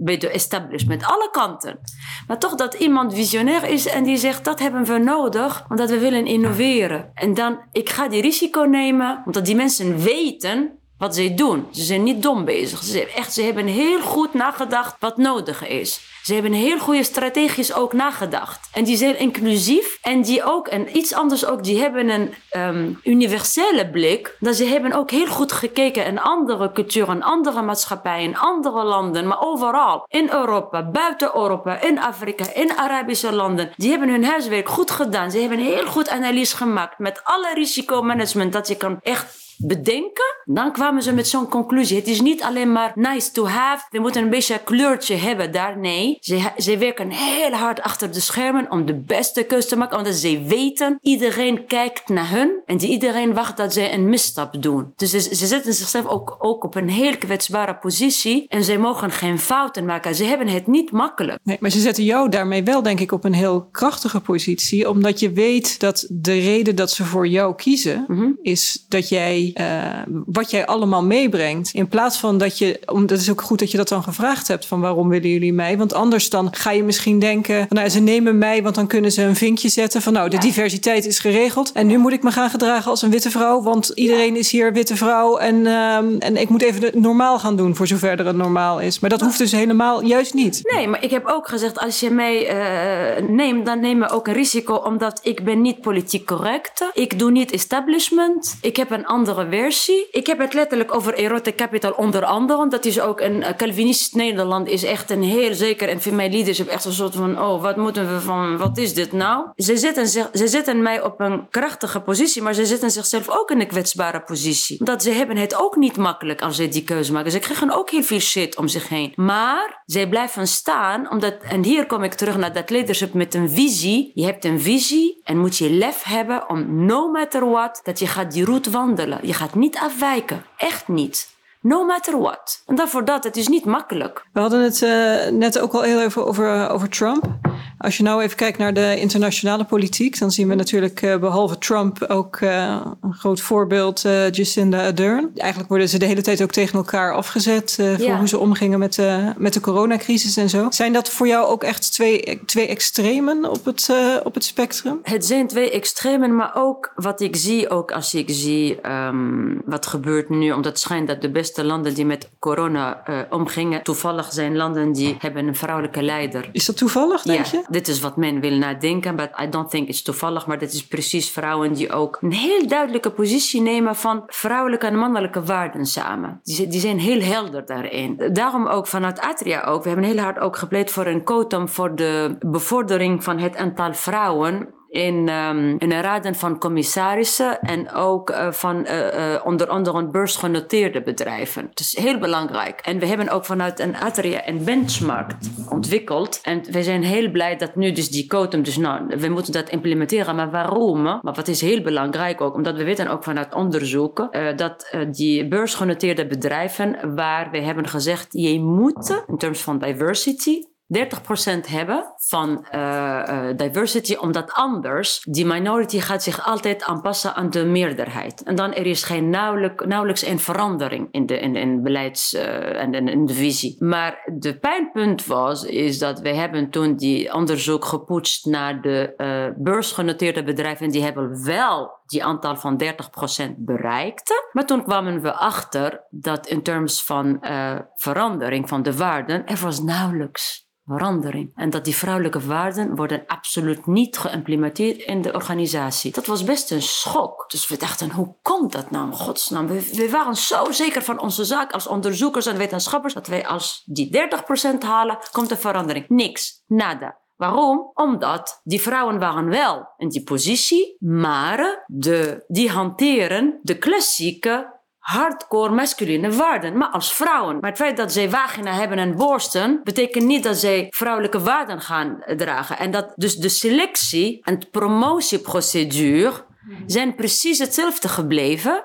bij de establishment, alle kanten. Maar toch dat iemand visionair is en die zegt dat hebben we nodig, omdat we willen innoveren. En dan, ik ga die risico nemen, omdat die mensen weten wat ze doen. Ze zijn niet dom bezig. Ze, echt, ze hebben heel goed nagedacht wat nodig is. Ze hebben heel goede strategisch ook nagedacht. En die zijn inclusief en die ook, en iets anders ook, die hebben een um, universele blik. Dat ze hebben ook heel goed gekeken in andere culturen, andere maatschappijen, andere landen, maar overal. In Europa, buiten Europa, in Afrika, in Arabische landen. Die hebben hun huiswerk goed gedaan. Ze hebben heel goed analyse gemaakt met alle risicomanagement dat je kan echt bedenken, dan kwamen ze met zo'n conclusie. Het is niet alleen maar nice to have. We moeten een beetje een kleurtje hebben daar. Nee, ze, ze werken heel hard achter de schermen om de beste keuze te maken. Omdat ze weten, iedereen kijkt naar hun. En iedereen wacht dat zij een misstap doen. Dus ze, ze zetten zichzelf ook, ook op een heel kwetsbare positie. En ze mogen geen fouten maken. Ze hebben het niet makkelijk. Nee, maar ze zetten jou daarmee wel, denk ik, op een heel krachtige positie. Omdat je weet dat de reden dat ze voor jou kiezen, mhm. is dat jij uh, wat jij allemaal meebrengt. In plaats van dat je, omdat het is ook goed dat je dat dan gevraagd hebt van waarom willen jullie mij? Want anders dan ga je misschien denken, nou ze nemen mij, want dan kunnen ze een vinkje zetten van nou de diversiteit is geregeld en nu moet ik me gaan gedragen als een witte vrouw, want iedereen is hier witte vrouw en, uh, en ik moet even normaal gaan doen voor zover er een normaal is. Maar dat hoeft dus helemaal juist niet. Nee, maar ik heb ook gezegd als je mij uh, neemt, dan neem je ook een risico omdat ik ben niet politiek correct. Ik doe niet establishment. Ik heb een andere versie. Ik heb het letterlijk over erotic capital onder andere. Dat is ook een Calvinist Nederland is echt een heel zeker en female leadership echt een soort van oh wat moeten we van wat is dit nou? Ze zetten, ze zetten mij op een krachtige positie, maar ze zetten zichzelf ook in een kwetsbare positie. Dat ze hebben het ook niet makkelijk als ze die keuze maken. Ze krijgen ook heel veel shit om zich heen. Maar zij blijven staan omdat en hier kom ik terug naar dat leadership met een visie. Je hebt een visie en moet je lef hebben om no matter what dat je gaat die route wandelen. Je gaat niet afwijken. Echt niet. No matter what. En daarvoor dat, het is niet makkelijk. We hadden het uh, net ook al heel even over, over Trump. Als je nou even kijkt naar de internationale politiek, dan zien we natuurlijk uh, behalve Trump ook uh, een groot voorbeeld Jacinda Ardern. Eigenlijk worden ze de hele tijd ook tegen elkaar afgezet voor ja. hoe ze omgingen met, de met de coronacrisis en zo. Zijn dat voor jou ook echt twee, twee extremen op het, op het spectrum? Het zijn twee extremen, maar ook wat ik zie, ook als ik zie um, wat gebeurt nu, omdat het schijnt dat de beste landen die met corona uh, omgingen, toevallig zijn landen die hebben een vrouwelijke leider. Is dat toevallig, denk ja, je? Dit is wat men wil nadenken, but I don't think it's toevallig. Maar dit is precies vrouwen die ook een heel duidelijke positie nemen van vrouwelijke en mannelijke waarden samen. Die, die zijn heel helder daarin. Daarom ook vanuit Atria ook. We hebben heel hard ook gepleit voor een quotum voor de bevordering van het aantal vrouwen in, um, in de raden van commissarissen en ook uh, van uh, onder andere beursgenoteerde bedrijven. Het is heel belangrijk. En we hebben ook vanuit een Atria een benchmark ontwikkeld. En we zijn heel blij dat nu dus die quotum, dus nou, we moeten dat implementeren. Maar waarom? Maar wat is heel belangrijk ook, omdat we weten ook vanuit onderzoeken dat die beursgenoteerde bedrijven, waar we hebben gezegd, je moet in terms van diversity 30% hebben van uh, uh, diversity, omdat anders die minority gaat zich altijd aanpassen aan de meerderheid. En dan er is geen nauwelijks, nauwelijks een verandering in de in, in beleids- uh, en in, de visie. Maar de pijnpunt was, is dat we hebben toen die onderzoek gepoetst naar de beursgenoteerde bedrijven, die hebben wel die aantal van 30% bereikte. Maar toen kwamen we achter dat in terms van verandering van de waarden, er was nauwelijks verandering. En dat die vrouwelijke waarden worden absoluut niet geïmplementeerd in de organisatie. Dat was best een schok. Dus we dachten, hoe komt dat nou? Godsnaam, we, we waren zo zeker van onze zaak als onderzoekers en wetenschappers dat wij als die 30% halen, komt er verandering. Niks. Nada. Waarom? Omdat die vrouwen waren wel in die positie, maar de, die hanteren de klassieke hardcore masculine waarden, maar als vrouwen. Maar het feit dat zij vagina hebben en borsten, betekent niet dat zij vrouwelijke waarden gaan dragen. En dat dus de selectie en de promotieprocedure zijn precies hetzelfde gebleven.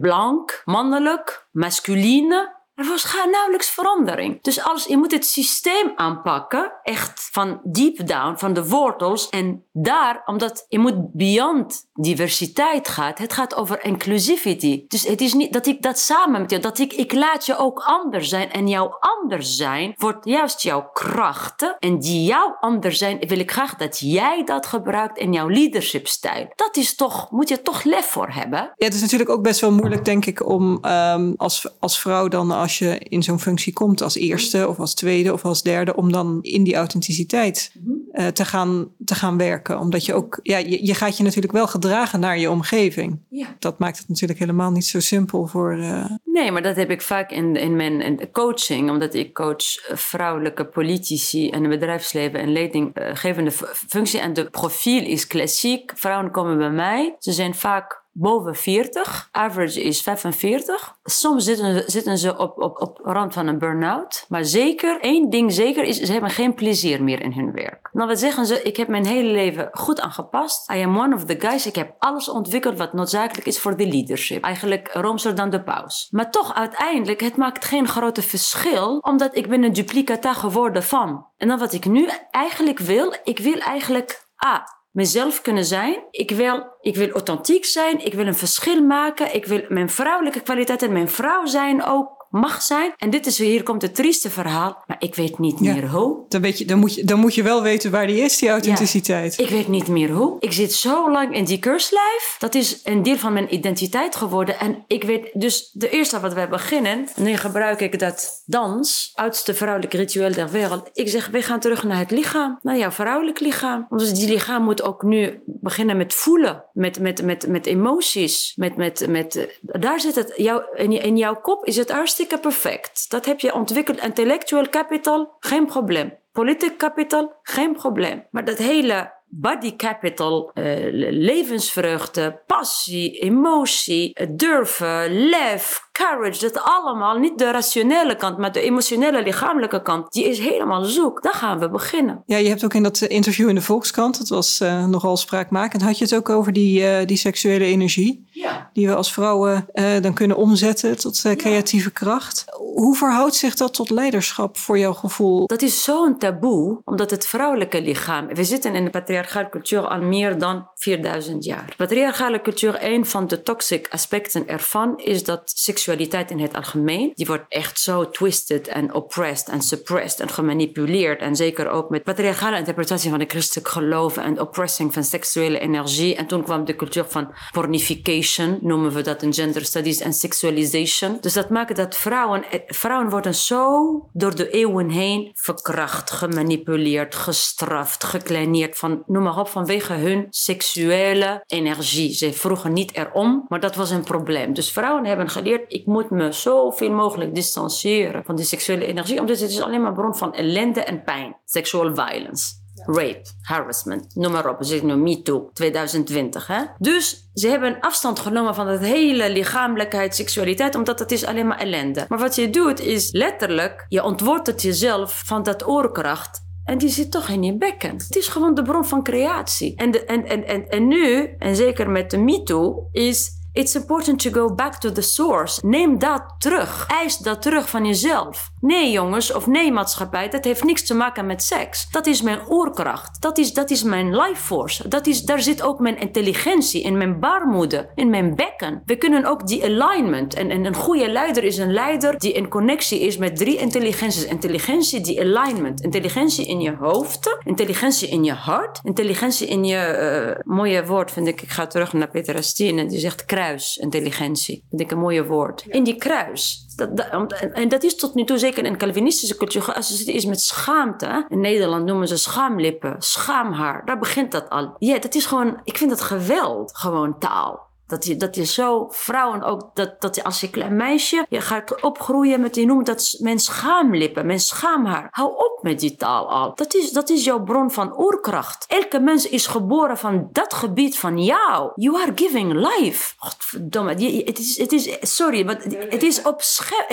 Blank, mannelijk, masculine. Er was nauwelijks verandering. Dus als, je moet het systeem aanpakken, echt van deep down, van de wortels. En daar, omdat je moet beyond diversiteit gaat, het gaat over inclusivity. Dus het is niet dat ik dat samen met jou, dat ik, ik laat je ook anders zijn. En jouw anders zijn wordt juist jouw krachten. En die jouw anders zijn, wil ik graag dat jij dat gebruikt in jouw leadershipstijl. Dat is toch, moet je toch lef voor hebben. Ja, het is natuurlijk ook best wel moeilijk, denk ik, om um, als, als vrouw dan als je in zo'n functie komt als eerste of als tweede of als derde, om dan in die authenticiteit uh, te, gaan, te gaan werken. Omdat je ook, ja, je, je, gaat je natuurlijk wel gedragen naar je omgeving. Ja. Dat maakt het natuurlijk helemaal niet zo simpel voor. Uh... Nee, maar dat heb ik vaak in, in mijn in coaching, omdat ik coach vrouwelijke politici en bedrijfsleven en leidinggevende functie. En de profiel is klassiek. Vrouwen komen bij mij, ze zijn vaak boven 40. Average is 45. Soms zitten, zitten ze op, op, op rand van een burn-out. Maar zeker, één ding zeker is, ze hebben geen plezier meer in hun werk. Nou, wat zeggen ze? Ik heb mijn hele leven goed aangepast. I am one of the guys. Ik heb alles ontwikkeld wat noodzakelijk is voor de leadership. Eigenlijk roomser dan de paus. Maar toch uiteindelijk, het maakt geen grote verschil. Omdat ik ben een duplicata geworden van. En dan wat ik nu eigenlijk wil, ik wil eigenlijk... Ah, mezelf kunnen zijn. Ik wil, ik wil authentiek zijn. Ik wil een verschil maken. Ik wil mijn vrouwelijke kwaliteit en mijn vrouw zijn ook mag zijn. En dit is, hier komt het trieste verhaal, maar ik weet niet meer hoe. Dan, weet je, dan, moet je, dan moet je wel weten waar die is, die authenticiteit. ik weet niet meer hoe. Ik zit zo lang in die keurslijf. Dat is een deel van mijn identiteit geworden. En ik weet dus, de eerste wat wij beginnen, nu gebruik ik dat dans, oudste vrouwelijk ritueel der wereld. Ik zeg, we gaan terug naar het lichaam, naar jouw vrouwelijk lichaam. Dus die lichaam moet ook nu beginnen met voelen, met, met, met, met emoties. Met, met, met, daar zit het, jou, in, in jouw kop is het hartstikke perfect. Dat heb je ontwikkeld. Intellectual capital, geen probleem. Political capital, geen probleem. Maar dat hele body capital, uh, levensvreugde, passie, emotie, durven, lef, courage, dat allemaal, niet de rationele kant, maar de emotionele, lichamelijke kant, die is helemaal zoek. Daar gaan we beginnen. Ja, je hebt ook in dat interview in de Volkskrant, dat was uh, nogal spraakmakend, had je het ook over die, uh, die seksuele energie, ja. die we als vrouwen dan kunnen omzetten tot creatieve kracht. Hoe verhoudt zich dat tot leiderschap voor jouw gevoel? Dat is zo'n taboe, omdat het vrouwelijke lichaam, we zitten in de patriarchale cultuur al meer dan 4000 jaar. Patriarchale cultuur, een van de toxic aspecten ervan is dat in het algemeen, die wordt echt zo twisted en oppressed en suppressed en gemanipuleerd. En zeker ook met patriarchale interpretatie van de christelijk geloof en oppressing van seksuele energie. En toen kwam de cultuur van pornification, noemen we dat in gender studies, en sexualization. Dus dat maakt dat vrouwen, vrouwen worden zo door de eeuwen heen verkracht, gemanipuleerd, gestraft, gekleineerd, van, noem maar op, vanwege hun seksuele energie. Ze vroegen niet erom, maar dat was een probleem. Dus vrouwen hebben geleerd, ik moet me zoveel mogelijk distancieren van die seksuele energie, omdat het is alleen maar bron van ellende en pijn. Sexual violence. Rape, harassment, noem maar op. We zitten nu MeToo 2020. Hè? Dus ze hebben afstand genomen van dat hele lichamelijkheid, seksualiteit, omdat het is alleen maar ellende. Maar wat je doet is letterlijk, je ontwoordt het jezelf van dat oorkracht en die zit toch in je bekken. Het is gewoon de bron van creatie. En, de, en, en, en, en nu, en zeker met de MeToo, is It's important to go back to the source. Neem dat terug. Eis dat terug van jezelf. Nee, jongens, of nee, maatschappij, dat heeft niks te maken met seks. Dat is mijn oorkracht. Dat is, dat is mijn life force. Dat is, daar zit ook mijn intelligentie in mijn baarmoeder, in mijn bekken. We kunnen ook die alignment. En, en een goede leider is een leider die in connectie is met drie intelligenties. Intelligentie, die alignment. Intelligentie in je hoofd, intelligentie in je hart, intelligentie in je uh, mooie woord, vind ik. Ik ga terug naar Peter Astien die zegt kruisintelligentie. Vind ik een mooie woord. In die kruis. Dat, en dat is tot nu toe zeker in Calvinistische cultuur geassocieerd is met schaamte. In Nederland noemen ze schaamlippen, schaamhaar. Daar begint dat al. Ja, dat is gewoon, ik vind dat geweld, gewoon taal. Dat je, dat je zo, vrouwen ook, dat, dat je als je klein meisje, je gaat opgroeien met, die noemt dat mijn schaamlippen, mijn schaamhaar. Hou op met die taal al. Dat is, dat is jouw bron van oerkracht. Elke mens is geboren van dat gebied van jou. You are giving life. Godverdomme. Het is, het is, sorry, maar het is op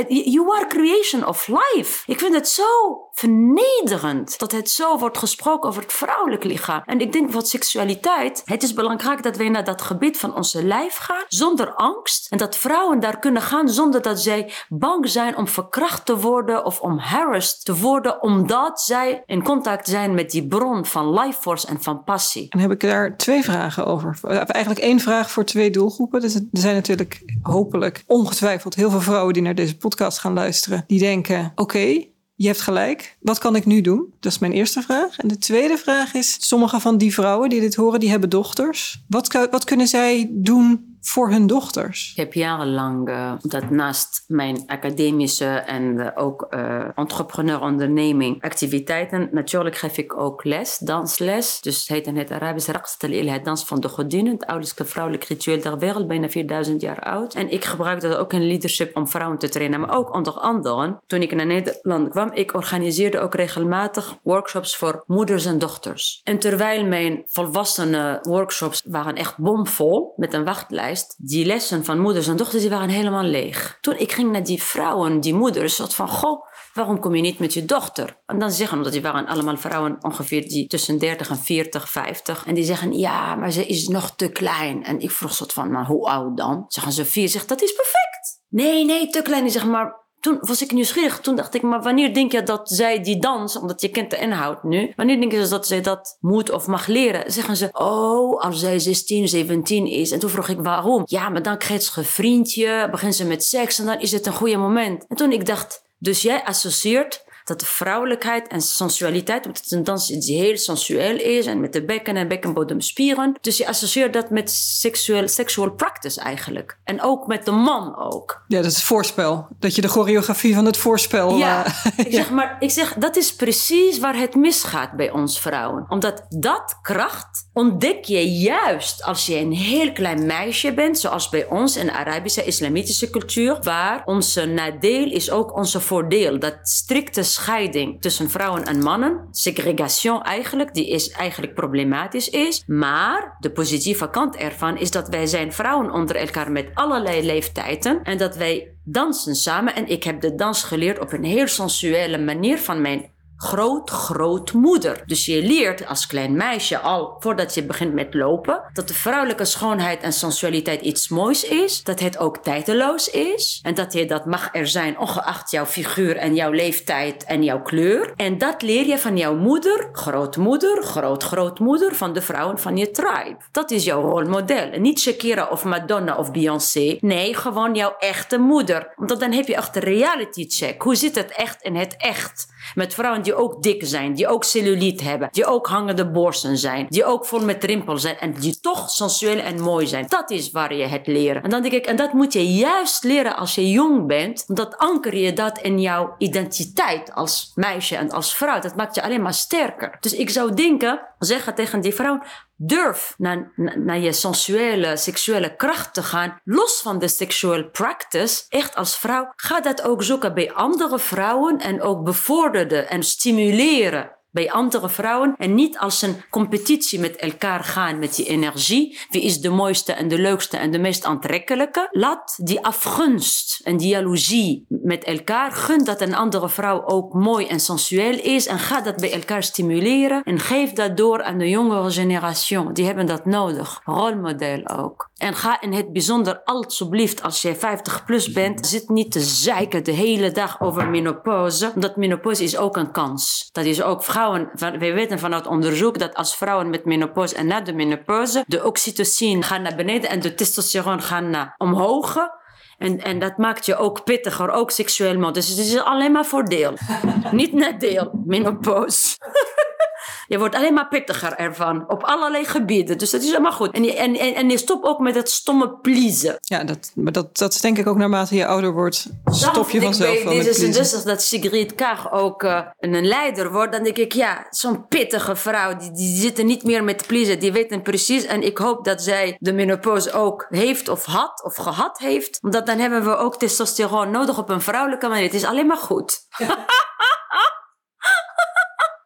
You are creation of life. Ik vind het zo vernederend dat het zo wordt gesproken over het vrouwelijk lichaam. En ik denk wat seksualiteit, het is belangrijk dat wij naar dat gebied van onze lijf gaan zonder angst. En dat vrouwen daar kunnen gaan zonder dat zij bang zijn om verkracht te worden of om harassed te worden, omdat zij in contact zijn met die bron van life force en van passie. En heb ik daar twee vragen over. Eigenlijk één vraag voor twee doelgroepen. Dus er zijn natuurlijk hopelijk ongetwijfeld heel veel vrouwen die naar deze podcast gaan luisteren, die denken: oké, je hebt gelijk. Wat kan ik nu doen? Dat is mijn eerste vraag. En de tweede vraag is: sommige van die vrouwen die dit horen, die hebben dochters. Wat, wat kunnen zij doen voor hun dochters? Ik heb jarenlang, uh, dat naast mijn academische en uh, ook uh, entrepreneur-onderneming activiteiten, natuurlijk geef ik ook les, dansles. Dus het heet in het Arabisch Raqs het dans van de godinnen, het oudste vrouwelijk ritueel ter wereld, bijna 4000 jaar oud. En ik gebruik dat ook in leadership om vrouwen te trainen, maar ook onder anderen, toen ik naar Nederland kwam, ik organiseerde ook regelmatig workshops voor moeders en dochters. En terwijl mijn volwassenen workshops waren echt bomvol met een wachtlijst, die lessen van moeders en dochters, die waren helemaal leeg. Toen ik ging naar die vrouwen, die moeders, zat van, goh, waarom kom je niet met je dochter? En dan zeggen, omdat die waren allemaal vrouwen ongeveer die tussen 30 en 40, 50. En die zeggen, ja, maar ze is nog te klein. En ik vroeg soort van, maar hoe oud dan? Zeggen ze, vier. Zegt, dat is perfect. Nee, nee, te klein. Die maar toen was ik nieuwsgierig. Toen dacht ik, maar wanneer denk je dat zij die dans, omdat je kent de inhoud nu, wanneer denk je dat zij dat moet of mag leren? Zeggen ze, oh, als zij 16, 17 is. En toen vroeg ik waarom. Ja, maar dan krijgt ze een vriendje, begint ze met seks en dan is het een goede moment. En toen ik dacht, dus jij associeert dat de vrouwelijkheid en sensualiteit, omdat het een dans die heel sensueel is en met de bekken en bekkenbodemspieren. Dus je associeert dat met seksueel, sexual practice eigenlijk. En ook met de man ook. Ja, dat is het voorspel. Dat je de choreografie van het voorspel. Ja, uh, ik zeg maar, ik zeg dat is precies waar het misgaat bij ons vrouwen. Omdat dat kracht ontdek je juist als je een heel klein meisje bent, zoals bij ons in de Arabische islamitische cultuur, waar onze nadeel is ook onze voordeel. Dat strikte scheiding tussen vrouwen en mannen, segregation eigenlijk, die is eigenlijk problematisch is. Maar de positieve kant ervan is dat wij zijn vrouwen onder elkaar met allerlei leeftijden en dat wij dansen samen. En ik heb de dans geleerd op een heel sensuele manier van mijn groot-grootmoeder. Dus je leert als klein meisje al, voordat je begint met lopen, dat de vrouwelijke schoonheid en sensualiteit iets moois is. Dat het ook tijdeloos is. En dat je dat mag er zijn, ongeacht jouw figuur en jouw leeftijd en jouw kleur. En dat leer je van jouw moeder, grootmoeder, groot-grootmoeder, van de vrouwen van je tribe. Dat is jouw rolmodel. niet Shakira of Madonna of Beyoncé. Nee, gewoon jouw echte moeder. Want dan heb je echt een reality check. Hoe zit het echt in het echt? Met vrouwen die ook dik zijn, die ook cellulite hebben, die ook hangende borsten zijn, die ook vol met rimpels zijn en die toch sensueel en mooi zijn. Dat is waar je het leren. En dan denk ik, en dat moet je juist leren als je jong bent, omdat anker je dat in jouw identiteit als meisje en als vrouw. Dat maakt je alleen maar sterker. Dus ik zou denken, zeggen tegen die vrouw, durf naar, naar je sensuele, seksuele kracht te gaan, los van de sexual practice, echt als vrouw, ga dat ook zoeken bij andere vrouwen en ook bevorderen en stimuleren bij andere vrouwen en niet als een competitie met elkaar gaan met die energie. Wie is de mooiste en de leukste en de meest aantrekkelijke? Laat die afgunst en die jaloezie met elkaar. Gun dat een andere vrouw ook mooi en sensueel is en ga dat bij elkaar stimuleren en geef dat door aan de jongere generatie. Die hebben dat nodig. Rolmodel ook. En ga in het bijzonder alsjeblieft als je 50 plus bent, zit niet te zeiken de hele dag over menopauze. Want menopauze is ook een kans. Dat is ook vrouwen, we weten vanuit onderzoek dat als vrouwen met menopauze en na de menopauze, de oxytocine gaat naar beneden en de testosteron gaat naar omhoog. En, en dat maakt je ook pittiger, ook seksueel. Dus het is alleen maar voordeel. Niet nadeel, menopauze. Je wordt alleen maar pittiger ervan. Op allerlei gebieden. Dus dat is helemaal goed. En je, en, en, en je stopt ook met het stomme pleasen. Ja, dat, maar dat, dat is denk ik ook naarmate je ouder wordt, stop je vanzelf wel met Dit is pleasen. dus dat Sigrid Kaag ook eh, een leider wordt. Dan denk ik, ja, zo'n pittige vrouw. Die, die zit er niet meer met pleasen. Die weten precies. En ik hoop dat zij de menopauze ook heeft of had of gehad heeft. Want dan hebben we ook testosteron nodig op een vrouwelijke manier. Het is alleen maar goed.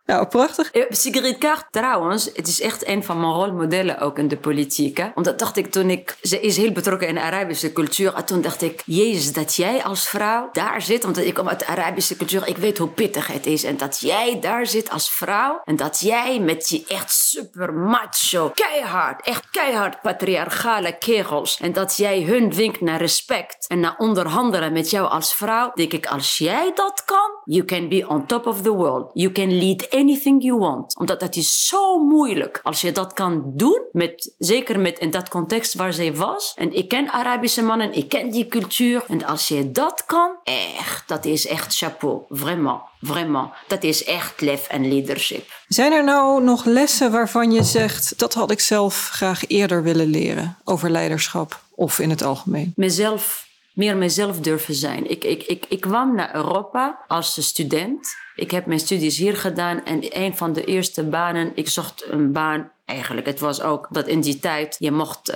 Nou, prachtig. Eh, Sigrid Kaag trouwens, het is echt een van mijn rolmodellen ook in de politiek. Hè? Omdat dacht ik toen ik, ze is heel betrokken in de Arabische cultuur. En toen dacht ik, jezus, dat jij als vrouw daar zit. Omdat ik kom uit de Arabische cultuur, ik weet hoe pittig het is. En dat jij daar zit als vrouw. En dat jij met die echt super macho, keihard, echt keihard patriarchale kerels. En dat jij hun dwingt naar respect en naar onderhandelen met jou als vrouw. Denk ik, als jij dat kan, you can be on top of the world. You can lead anything you want. Omdat dat is zo moeilijk. Als je dat kan doen, met, zeker met in dat context waar zij was. En ik ken Arabische mannen, ik ken die cultuur. En als je dat kan, echt, dat is echt chapeau. Vraiment, vraiment. Dat is echt lef en leadership. Zijn er nou nog lessen waarvan je zegt dat had ik zelf graag eerder willen leren over leiderschap of in het algemeen? Mezelf, meer mezelf durven zijn. Ik, ik, ik, ik kwam naar Europa als student. Ik heb mijn studies hier gedaan en een van de eerste banen, ik zocht een baan eigenlijk. Het was ook dat in die tijd, je mocht, uh,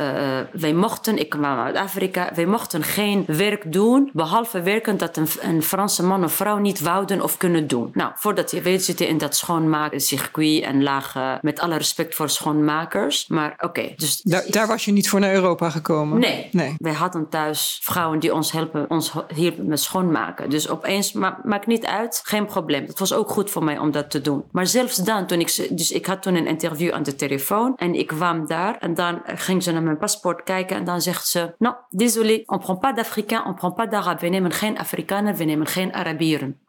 wij mochten, ik kwam uit Afrika, wij mochten geen werk doen, behalve werken dat een, een Franse man of vrouw niet wouden of kunnen doen. Nou, voordat je weet zitten in dat schoonmaken circuit en lagen, met alle respect voor schoonmakers. Maar oké, okay, dus... Daar, daar was je niet voor naar Europa gekomen? Nee. nee. Wij hadden thuis vrouwen die ons helpen, ons hielpen met schoonmaken. Dus opeens, ma maakt niet uit, geen probleem. Het was ook goed voor mij om dat te doen. Maar zelfs dan, toen ik, dus ik had toen een interview aan de telefoon en ik kwam daar en dan ging ze naar mijn paspoort kijken en dan zegt ze, non, désolé, on prend pas d'Africains, on prend pas d'Arabes. We nemen geen Afrikanen, we nemen geen Arabieren.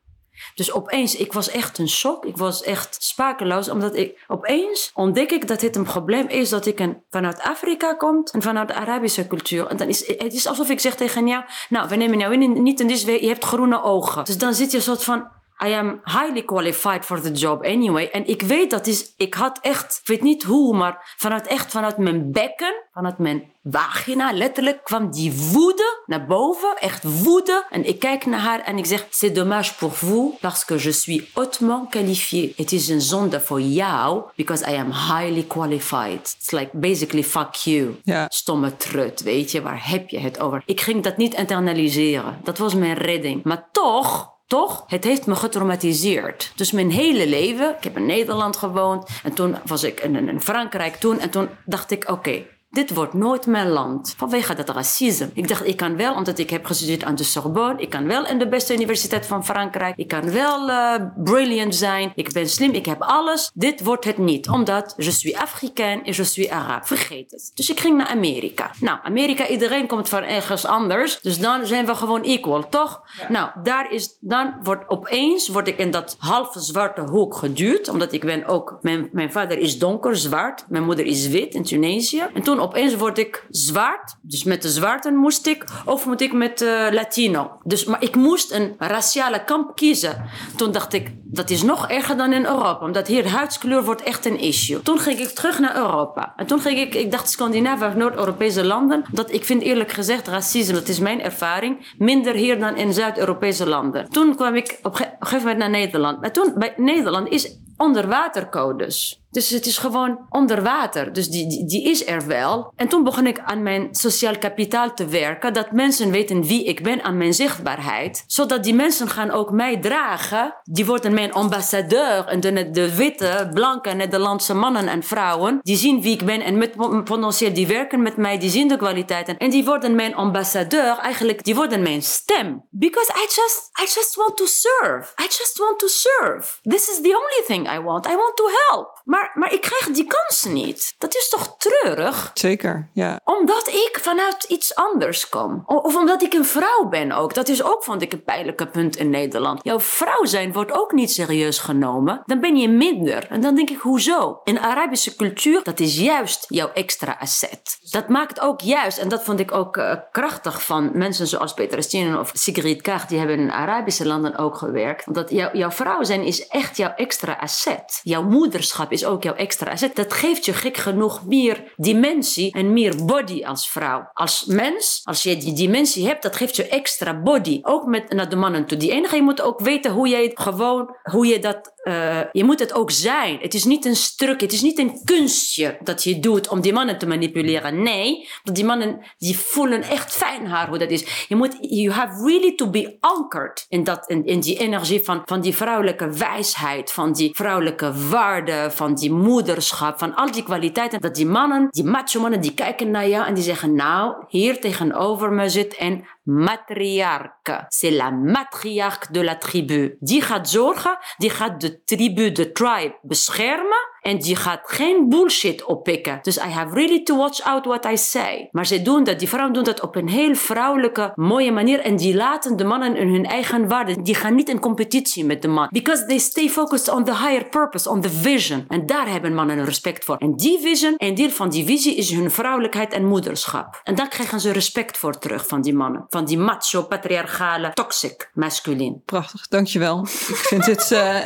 Dus opeens, ik was echt een shock. Ik was echt sprakeloos, omdat ik opeens ontdek ik dat het een probleem is dat ik een, vanuit Afrika kom en vanuit de Arabische cultuur. En dan is het is alsof ik zeg tegen jou, nou, we nemen jou in, niet in deze, je hebt groene ogen. Dus dan zit je soort van, I am highly qualified for the job anyway. En ik weet dat is, ik had echt, ik weet niet hoe, maar vanuit echt vanuit mijn bekken, vanuit mijn vagina, letterlijk kwam die woede naar boven, echt woede. En ik kijk naar haar en ik zeg, c'est dommage pour vous, parce que je suis hautement qualifié. Het is een zonde voor jou, because I am highly qualified. It's like basically fuck you. Stomme trut, weet je, waar heb je het over? Ik ging dat niet internaliseren. Dat was mijn redding. Maar toch toch? Het heeft me getraumatiseerd. Dus mijn hele leven, ik heb in Nederland gewoond en toen was ik in, Frankrijk toen en toen dacht ik, oké, dit wordt nooit mijn land. Vanwege dat racisme. Ik dacht, ik kan wel, omdat ik heb gestudeerd aan de Sorbonne. Ik kan wel in de beste universiteit van Frankrijk. Ik kan wel uh, brilliant zijn. Ik ben slim, ik heb alles. Dit wordt het niet. Omdat je suis africain en je suis arabe. Vergeet het. Dus ik ging naar Amerika. Nou, Amerika, iedereen komt van ergens anders. Dus dan zijn we gewoon equal, toch? Ja. Nou, daar is, dan wordt opeens, word ik in dat halve zwarte hoek geduwd. Omdat ik ben ook, mijn, mijn vader is donker, zwart. Mijn moeder is wit in Tunesië. En toen opeens word ik zwart. Dus met de zwarten moest ik. Of moet ik met uh, Latino. Dus, maar ik moest een raciale kamp kiezen. Toen dacht ik, dat is nog erger dan in Europa. Omdat hier huidskleur wordt echt een issue. Toen ging ik terug naar Europa. En toen ging ik, ik dacht Scandinavië of Noord-Europese landen. Dat ik vind eerlijk gezegd racisme, dat is mijn ervaring. Minder hier dan in Zuid-Europese landen. Toen kwam ik op een gegeven moment naar Nederland. Maar toen, bij Nederland is onderwatercodes. Dus het is gewoon onder water. Dus die, die, is er wel. En toen begon ik aan mijn sociaal kapitaal te werken. Dat mensen weten wie ik ben aan mijn zichtbaarheid. Zodat die mensen gaan ook mij dragen. Die worden mijn ambassadeur. En de, witte, blanke Nederlandse mannen en vrouwen. Die zien wie ik ben. En met, potentieel die werken met mij. Die zien de kwaliteiten. En die worden mijn ambassadeur. Eigenlijk, die worden mijn stem. Because I just, I just want to serve. I just want to serve. This is the only thing I want. I want to help. Maar ik krijg die kansen niet. Dat is toch treurig? Zeker, ja. Omdat ik vanuit iets anders kom. Of omdat ik een vrouw ben ook. Dat is ook, vond ik, een pijnlijke punt in Nederland. Jouw vrouw zijn wordt ook niet serieus genomen. Dan ben je minder. En dan denk ik, hoezo? In Arabische cultuur, dat is juist jouw extra asset. Dat maakt ook juist, en dat vond ik ook uh, krachtig van mensen zoals Peter Stinen of Sigrid Kaag, die hebben in Arabische landen ook gewerkt. Dat jou, jouw vrouw zijn is echt jouw extra asset. Jouw moederschap is ook jouw extra. Dat geeft je gek genoeg meer dimensie en meer body als vrouw. Als mens, als je die dimensie hebt, dat geeft je extra body. Ook met naar de mannen toe. Die enige, je moet ook weten hoe jij gewoon, hoe je dat uh, je moet het ook zijn. Het is niet een stuk, het is niet een kunstje dat je doet om die mannen te manipuleren. Nee, want die mannen die voelen echt fijn haar hoe dat is. Je moet, you have really to be anchored in, dat, in, in die energie van, van die vrouwelijke wijsheid, van die vrouwelijke waarde, van die moederschap, van al die kwaliteiten. Dat die mannen, die macho mannen, die kijken naar jou en die zeggen, nou, hier tegenover me zit een matriarche. C'est la matriarche de la tribu. Die gaat zorgen, de tribu, de tribe beschermen En die gaat geen bullshit oppikken. Dus I have really to watch out what I say. Maar ze doen dat, die vrouwen doen dat op een heel vrouwelijke, mooie manier. En die laten de mannen in hun eigen waarde. Die gaan niet in competitie met de man. Because they stay focused on the higher purpose, on the vision. En daar hebben mannen respect voor. En die vision, en deel van die visie is hun vrouwelijkheid en moederschap. En daar krijgen ze respect voor terug van die mannen. Van die macho, patriarchale, toxic, masculin. Prachtig, dankjewel. Ik vind het uh,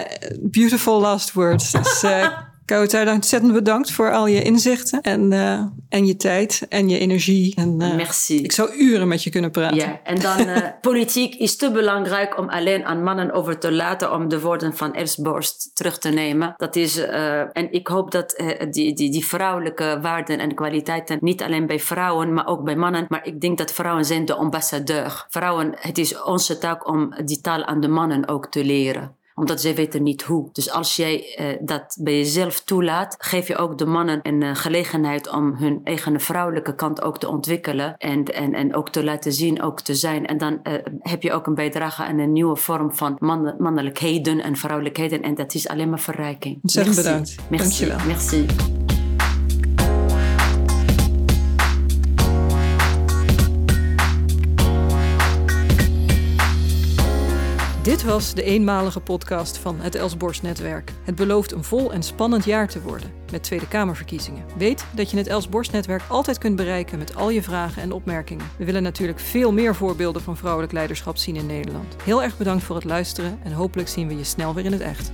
beautiful last words. Dus, uh, Kouta, ontzettend bedankt voor al je inzichten en, uh, en je tijd en je energie. En, uh, Merci. Ik zou uren met je kunnen praten. Ja, en dan uh, politiek is te belangrijk om alleen aan mannen over te laten om de woorden van Ernst Borst terug te nemen. Dat is, en ik hoop dat die, die, die vrouwelijke waarden en kwaliteiten niet alleen bij vrouwen, maar ook bij mannen. Maar ik denk dat vrouwen zijn de ambassadeur. Vrouwen, het is onze taak om die taal aan de mannen ook te leren omdat zij weten niet hoe. Dus als jij uh, dat bij jezelf toelaat, geef je ook de mannen een uh, gelegenheid om hun eigen vrouwelijke kant ook te ontwikkelen. En, en, en ook te laten zien, ook te zijn. En dan uh, heb je ook een bijdrage aan een nieuwe vorm van man mannelijkheden en vrouwelijkheden. En dat is alleen maar verrijking. Ontzettend bedankt. Merci. Dankjewel. Merci. Dit was de eenmalige podcast van het Elsborst Netwerk. Het belooft een vol en spannend jaar te worden met Tweede Kamerverkiezingen. Weet dat je het Elsborst Netwerk altijd kunt bereiken met al je vragen en opmerkingen. We willen natuurlijk veel meer voorbeelden van vrouwelijk leiderschap zien in Nederland. Heel erg bedankt voor het luisteren en hopelijk zien we je snel weer in het echt.